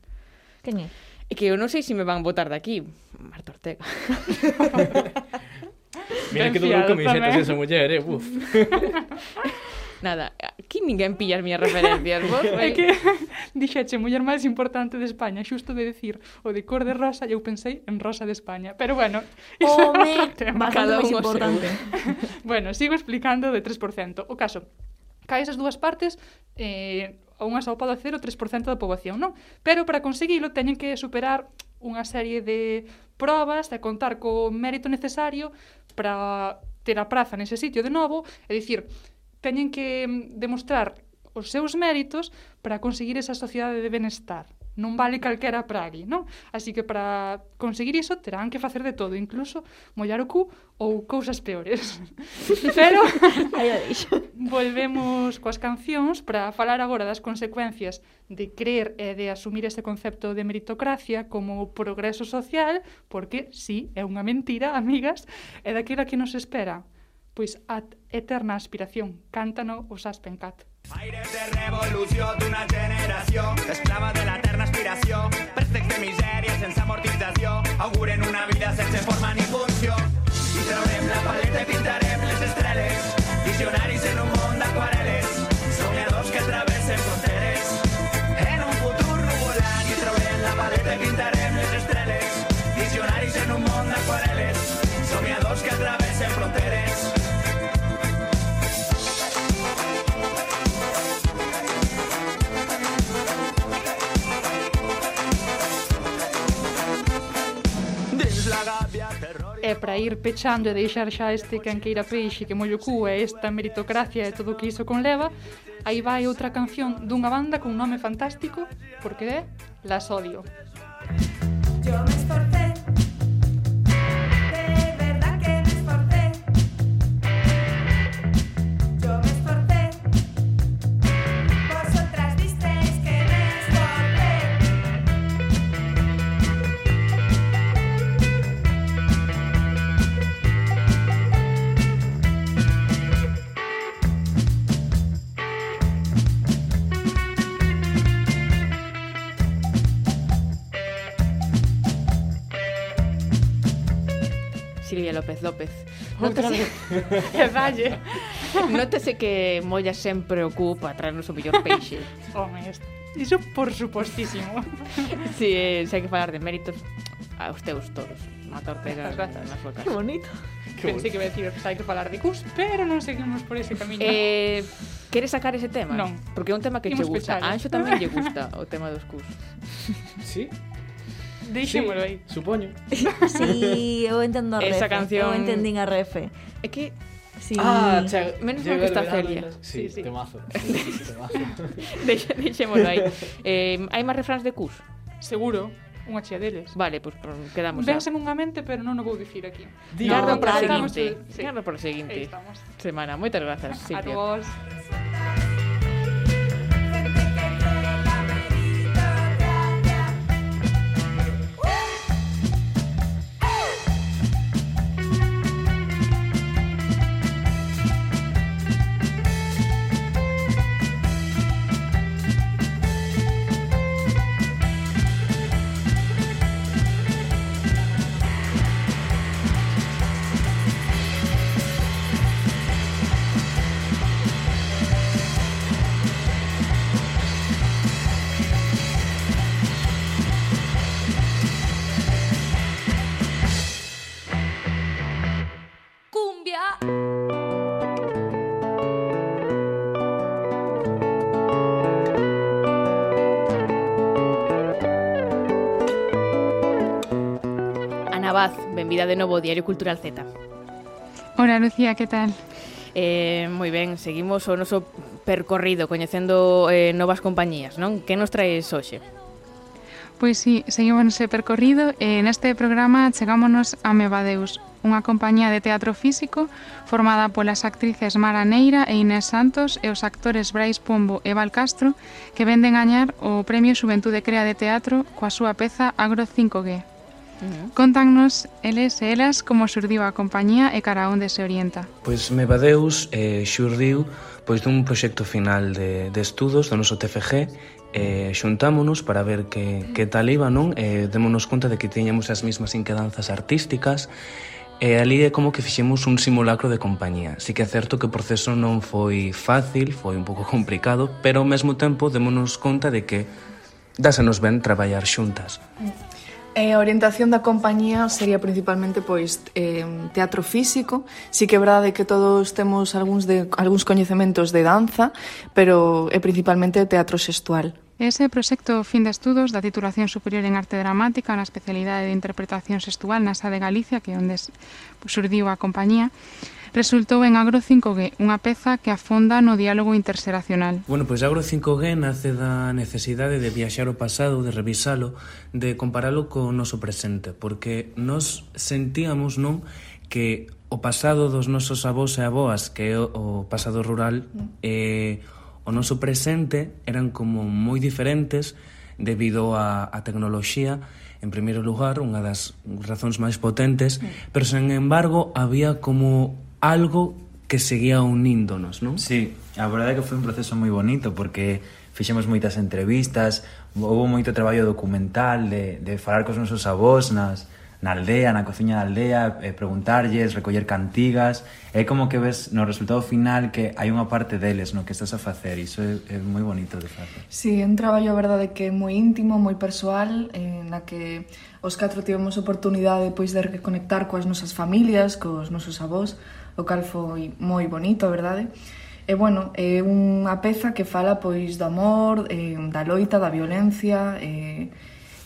Quen é? E que eu non sei se si me van votar aquí, Marta Ortega. Mira que dobrou camisetas esa muller, eh? Uf. Nada, aquí ninguén pilla as miñas referencias, vos? é que dixeche muller máis importante de España, xusto de decir o de cor de rosa, eu pensei en rosa de España. Pero bueno, iso Home, outro tema. Cada máis importante. bueno, sigo explicando de 3%. O caso, cae esas dúas partes, eh, a unha só pode hacer o 3% da poboación, non? Pero para conseguilo teñen que superar unha serie de probas e contar co mérito necesario para ter a praza nese sitio de novo, é dicir, teñen que mm, demostrar os seus méritos para conseguir esa sociedade de benestar. Non vale calquera pragui, non? Así que para conseguir iso terán que facer de todo, incluso mollar o cu ou cousas peores. Pero volvemos coas cancións para falar agora das consecuencias de creer e de asumir ese concepto de meritocracia como progreso social, porque sí, é unha mentira, amigas, é daquela que nos espera Pois a eterna aspiración. Cántano o Saspencat. Revolució d'una generació esclava de l'eterna aspiració préstecs de misèria sense amortització auguren una vida sense forma ni funció i traurem la paleta i pintarem les estrelles visionaris E para ir pechando e deixar xa este canqueira peixe que mollo cu e esta meritocracia e todo o que iso conleva, aí vai outra canción dunha banda con un nome fantástico, porque é Las Odio. Yo me esforzo López López. Que Valle. Nótese que Molla sempre ocupa traernos o mellor peixe. Home, iso por supostísimo. Eh, si, sí, se hai que falar de méritos aos teus todos. Na tortega na súa casa. Que bonito. Pensei que iba a decir, hai que falar de cus, pero non seguimos por ese camiño. Eh, Queres sacar ese tema? Non. Porque é un tema que Imos che gusta. Pechales. A Anxo tamén lle gusta o tema dos cus. Sí? Deixémolo sí, aí. Supoño. Sí, eu entendo a Refe. Esa canción... Eu entendín a Refe. É que Sí. Ah, che, menos mal que está Celia. Sí, sí, sí, temazo. Sí, temazo. Deixe, aí. Eh, hai máis refráns de Cus? Seguro unha chea deles. Vale, pois pues, quedamos. Vénseme unha mente, pero non o vou dicir aquí. Gardo no, para a seguinte. Gardo para a seguinte. estamos. Semana. Moitas grazas, Silvia. A vos. vida de novo Diario Cultural Z. Hola Lucía, que tal? Eh, moi ben, seguimos o noso percorrido coñecendo eh, novas compañías, non? Que nos traes hoxe? Pois sí, seguimos ese percorrido e neste programa chegámonos a Mevadeus, unha compañía de teatro físico formada polas actrices Mara Neira e Inés Santos e os actores Brais Pombo e Val Castro que venden gañar o Premio Xuventude Crea de Teatro coa súa peza Agro 5G. -huh. Contannos eles e elas como xurdiu a compañía e cara onde se orienta. Pois Mevadeus eh, xurdiu pois dun proxecto final de, de estudos do noso TFG e eh, xuntámonos para ver que, que tal iba, non? E eh, démonos conta de que tiñamos as mesmas inquedanzas artísticas E ali é como que fixemos un simulacro de compañía. Si que é certo que o proceso non foi fácil, foi un pouco complicado, pero ao mesmo tempo démonos conta de que dásenos ben traballar xuntas. E a orientación da compañía sería principalmente pois eh, teatro físico. Si que é verdade que todos temos algúns de algúns coñecementos de danza, pero é principalmente teatro sexual. Ese proxecto fin de estudos da titulación superior en arte dramática na especialidade de interpretación sexual na SA de Galicia, que é onde surdiu a compañía, resultou en Agro 5G, unha peza que afonda no diálogo interxeracional. Bueno, pois Agro 5G nace da necesidade de viaxar o pasado, de revisalo, de comparalo co noso presente, porque nos sentíamos non que o pasado dos nosos avós e avoas, que é o pasado rural, e eh, o noso presente eran como moi diferentes debido á, a tecnoloxía, en primeiro lugar, unha das razóns máis potentes, pero, sen embargo, había como algo que seguía uníndonos, non? Sí, a verdade é que foi un proceso moi bonito porque fixemos moitas entrevistas, houve moito traballo documental de, de falar cos nosos avós nas, na aldea, na cociña da aldea, eh, preguntarlles, recoller cantigas, é como que ves no resultado final que hai unha parte deles no que estás a facer, iso é, é moi bonito de facer. Sí, é un traballo, a verdade, que é moi íntimo, moi persoal, eh, na que os catro tivemos oportunidade pois de reconectar coas nosas familias, cos nosos avós, o cal foi moi bonito, a verdade. E bueno, é unha peza que fala pois do amor, eh, da loita, da violencia, eh,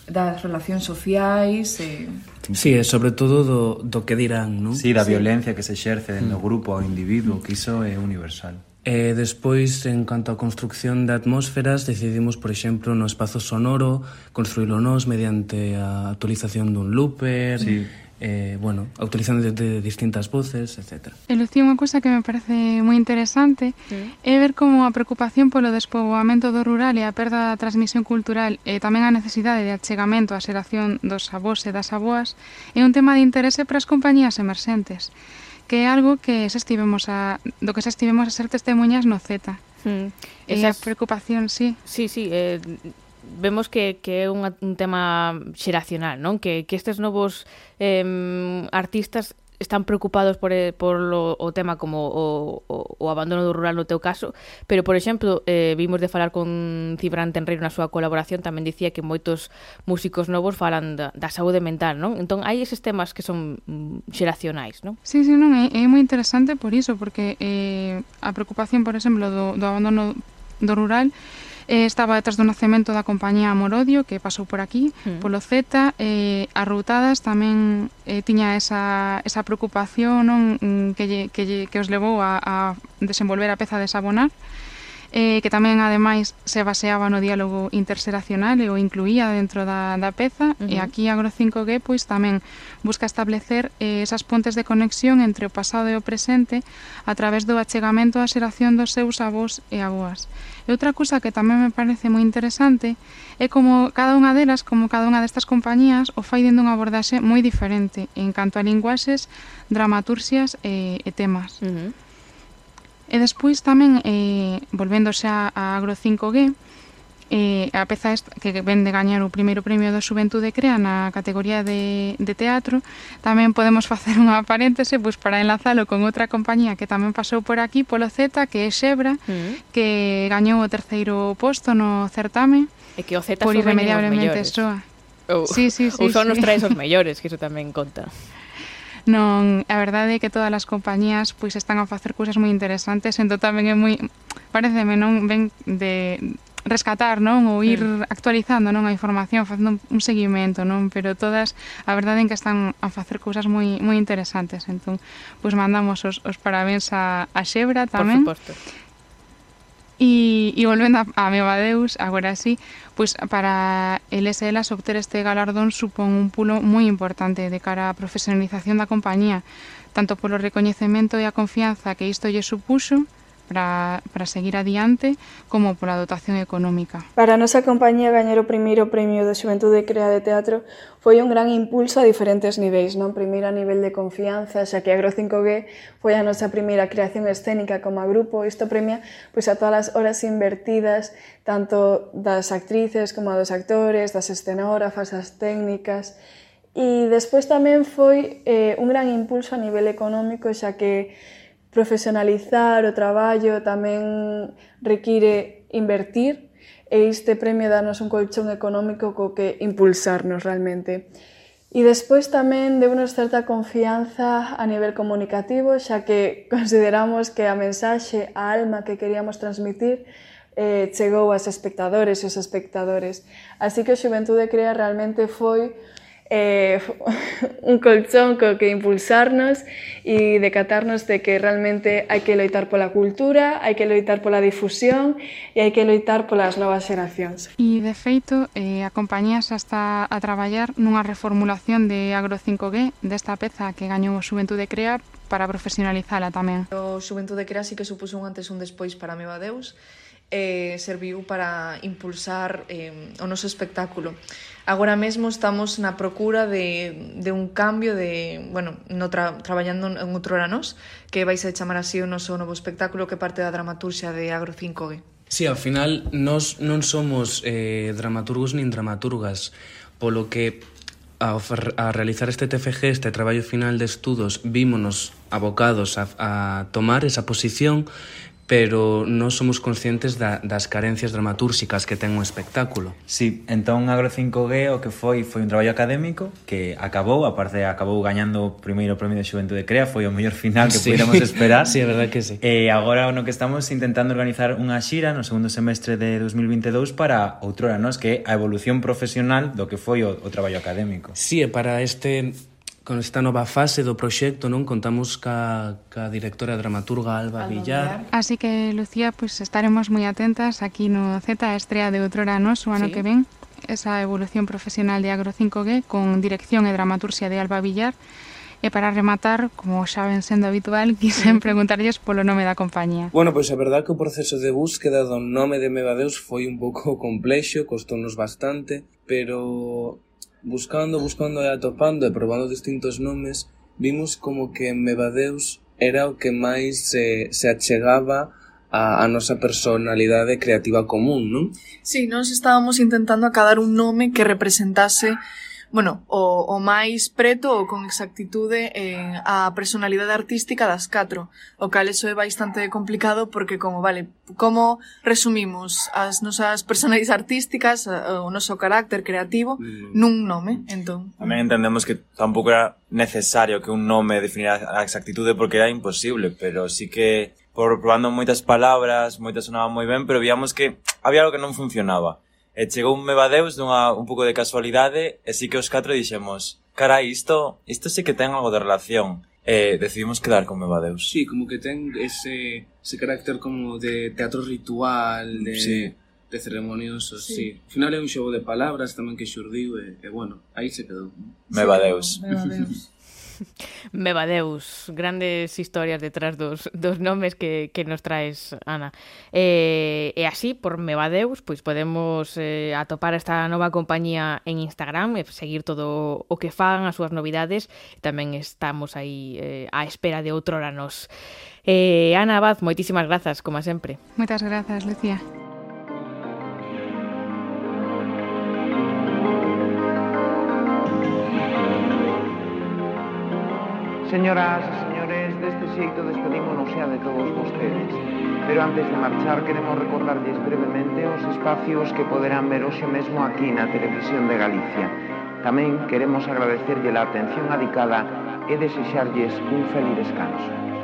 das relacións sociais Eh... Sí, e sobre todo do, do que dirán, non? Sí, da sí. violencia que se exerce no mm. grupo ao individuo, que iso é universal. E despois, en canto á construcción de atmósferas, decidimos, por exemplo, no espazo sonoro, construílo nós mediante a actualización dun looper, sí eh, bueno, utilizando de, de distintas voces, etc. E Lucía, unha cousa que me parece moi interesante sí. é ver como a preocupación polo despoboamento do rural e a perda da transmisión cultural e tamén a necesidade de achegamento á xeración dos avós e das aboas é un tema de interese para as compañías emerxentes que é algo que se estivemos a, do que se estivemos a ser testemunhas no Z. Mm. Esa E a preocupación, sí. Sí, sí, eh, vemos que, que é un, un tema xeracional, non? Que, que estes novos eh, artistas están preocupados por, eh, por lo, o tema como o, o, o abandono do rural no teu caso, pero, por exemplo, eh, vimos de falar con Cibran Tenreiro na súa colaboración, tamén dicía que moitos músicos novos falan da, da saúde mental, non? Entón, hai eses temas que son mm, xeracionais, non? Sí, sí, non, é, é moi interesante por iso, porque eh, a preocupación, por exemplo, do, do abandono do rural eh, estaba detrás do nacemento da compañía Amorodio, que pasou por aquí, mm. polo Z, eh, as routadas tamén eh, tiña esa, esa preocupación non mm, que, lle, que, lle, que os levou a, a desenvolver a peza de Sabonar, eh, que tamén ademais se baseaba no diálogo interseracional e o incluía dentro da, da peza uh -huh. e aquí Agro 5G pois tamén busca establecer eh, esas pontes de conexión entre o pasado e o presente a través do achegamento á xeración dos seus avós e avoas. E outra cousa que tamén me parece moi interesante é como cada unha delas, como cada unha destas compañías, o fai dende unha abordaxe moi diferente en canto a linguaxes, dramaturxias e, eh, e temas. Uh -huh. E despois tamén, eh, volvéndose a, a Agro 5G, eh, a peza esta, que ven de gañar o primeiro premio da Xuventude Crea na categoría de, de teatro, tamén podemos facer unha paréntese pois, para enlazalo con outra compañía que tamén pasou por aquí, polo Z, que é Xebra, mm. que gañou o terceiro posto no certame. E que o Z por irremediablemente soa. Ou, sí, sí, sí, ou son sí. os traes os mellores, que iso tamén conta. non, a verdade é que todas as compañías pois están a facer cousas moi interesantes, entón tamén é moi pareceme non ben de rescatar, non, ou ir actualizando, non, a información, facendo un seguimento, non, pero todas a verdade é que están a facer cousas moi moi interesantes. Entón, pois mandamos os, os parabéns a, a Xebra tamén. Por suposto E, e volvendo a, a meu adeus, agora sí, pois para eles e elas obter este galardón supón un pulo moi importante de cara á profesionalización da compañía, tanto polo recoñecemento e a confianza que isto lle supuxo, para, para seguir adiante como pola dotación económica. Para a nosa compañía gañar o primeiro premio da Xuventude Crea de Teatro foi un gran impulso a diferentes niveis, non? Primeiro a nivel de confianza, xa que Agro 5G foi a nosa primeira creación escénica como grupo, isto premia pois a todas as horas invertidas tanto das actrices como dos actores, das escenógrafas, das técnicas, E despois tamén foi eh, un gran impulso a nivel económico, xa que profesionalizar o traballo tamén require invertir e este premio danos un colchón económico co que impulsarnos realmente. E despois tamén deunos certa confianza a nivel comunicativo, xa que consideramos que a mensaxe, a alma que queríamos transmitir, eh, chegou aos espectadores e os espectadores. Así que o Xuventude Crea realmente foi eh, un colchón co que impulsarnos e decatarnos de que realmente hai que loitar pola cultura, hai que loitar pola difusión e hai que loitar polas novas xeracións. E, de feito, eh, acompañas hasta a traballar nunha reformulación de Agro 5G desta peza que gañou o Xuventude Crea para profesionalizala tamén. O Xuventude Crea sí que supuso un antes un despois para Meva Deus eh, serviu para impulsar eh, o noso espectáculo. Agora mesmo estamos na procura de, de un cambio de, bueno, no tra, traballando en outro nos, que vais a chamar así o noso novo espectáculo que parte da dramaturxia de Agro 5G. Sí, ao final nós non somos eh, dramaturgos nin dramaturgas, polo que ao a realizar este TFG, este traballo final de estudos, vímonos abocados a, a tomar esa posición pero non somos conscientes da, das carencias dramatúrxicas que ten un espectáculo. Sí, entón Agro 5G o que foi foi un traballo académico que acabou, aparte acabou gañando o primeiro premio de Xuventude Crea, foi o mellor final que sí. pudiéramos esperar. sí, é verdad que sí. E agora no que estamos intentando organizar unha xira no segundo semestre de 2022 para outrora, nos que é a evolución profesional do que foi o, o traballo académico. Sí, e para este con esta nova fase do proxecto, non? Contamos ca, ca directora dramaturga Alba, Villar. Así que, Lucía, pues estaremos moi atentas aquí no Z, a estrea de Outrora Nos, o ano sí. que ven, esa evolución profesional de Agro 5G con dirección e dramaturxia de Alba Villar. E para rematar, como xa ven sendo habitual, quixen preguntarlles polo nome da compañía. Bueno, pois a verdad que o proceso de búsqueda do nome de Mevadeus foi un pouco complexo, costounos bastante, pero buscando, buscando e atopando e probando distintos nomes, vimos como que Mevadeus era o que máis se, se achegaba a, a nosa personalidade creativa común, non? Sí, nós estábamos intentando acadar un nome que representase bueno, o, o máis preto ou con exactitude en a personalidade artística das catro, o cal eso é bastante complicado porque como, vale, como resumimos as nosas personalidades artísticas, eh, o noso carácter creativo mm. nun nome, entón. Tamén entendemos que tampouco era necesario que un nome definira a exactitude porque era imposible, pero sí que por probando moitas palabras, moitas sonaban moi ben, pero víamos que había algo que non funcionaba. E chegou un Mevadeus dunha, un pouco de casualidade e si que os catro dixemos carai, isto, isto sí que ten algo de relación. E decidimos quedar con Mevadeus. Sí, como que ten ese, ese carácter como de teatro ritual, de... Sí de ceremonioso, sí. sí. Ao final é un xogo de palabras tamén que xurdiu e, e bueno, aí se quedou. Mebadeus, Mebadeus, grandes historias detrás dos, dos nomes que, que nos traes, Ana. Eh, e así, por Mevadeus, pois podemos eh, atopar esta nova compañía en Instagram e seguir todo o que fagan, as súas novidades. Tamén estamos aí eh, á espera de outro nos. Eh, Ana Abad, moitísimas grazas, como sempre. Moitas grazas, Lucía. Señoras e señores, deste xeito despedímonos xa de todos vostedes. Pero antes de marchar, queremos recordarlles brevemente os espacios que poderán ver hoxe mesmo aquí na Televisión de Galicia. Tamén queremos agradecerlle a atención adicada e desexarlles un feliz descanso.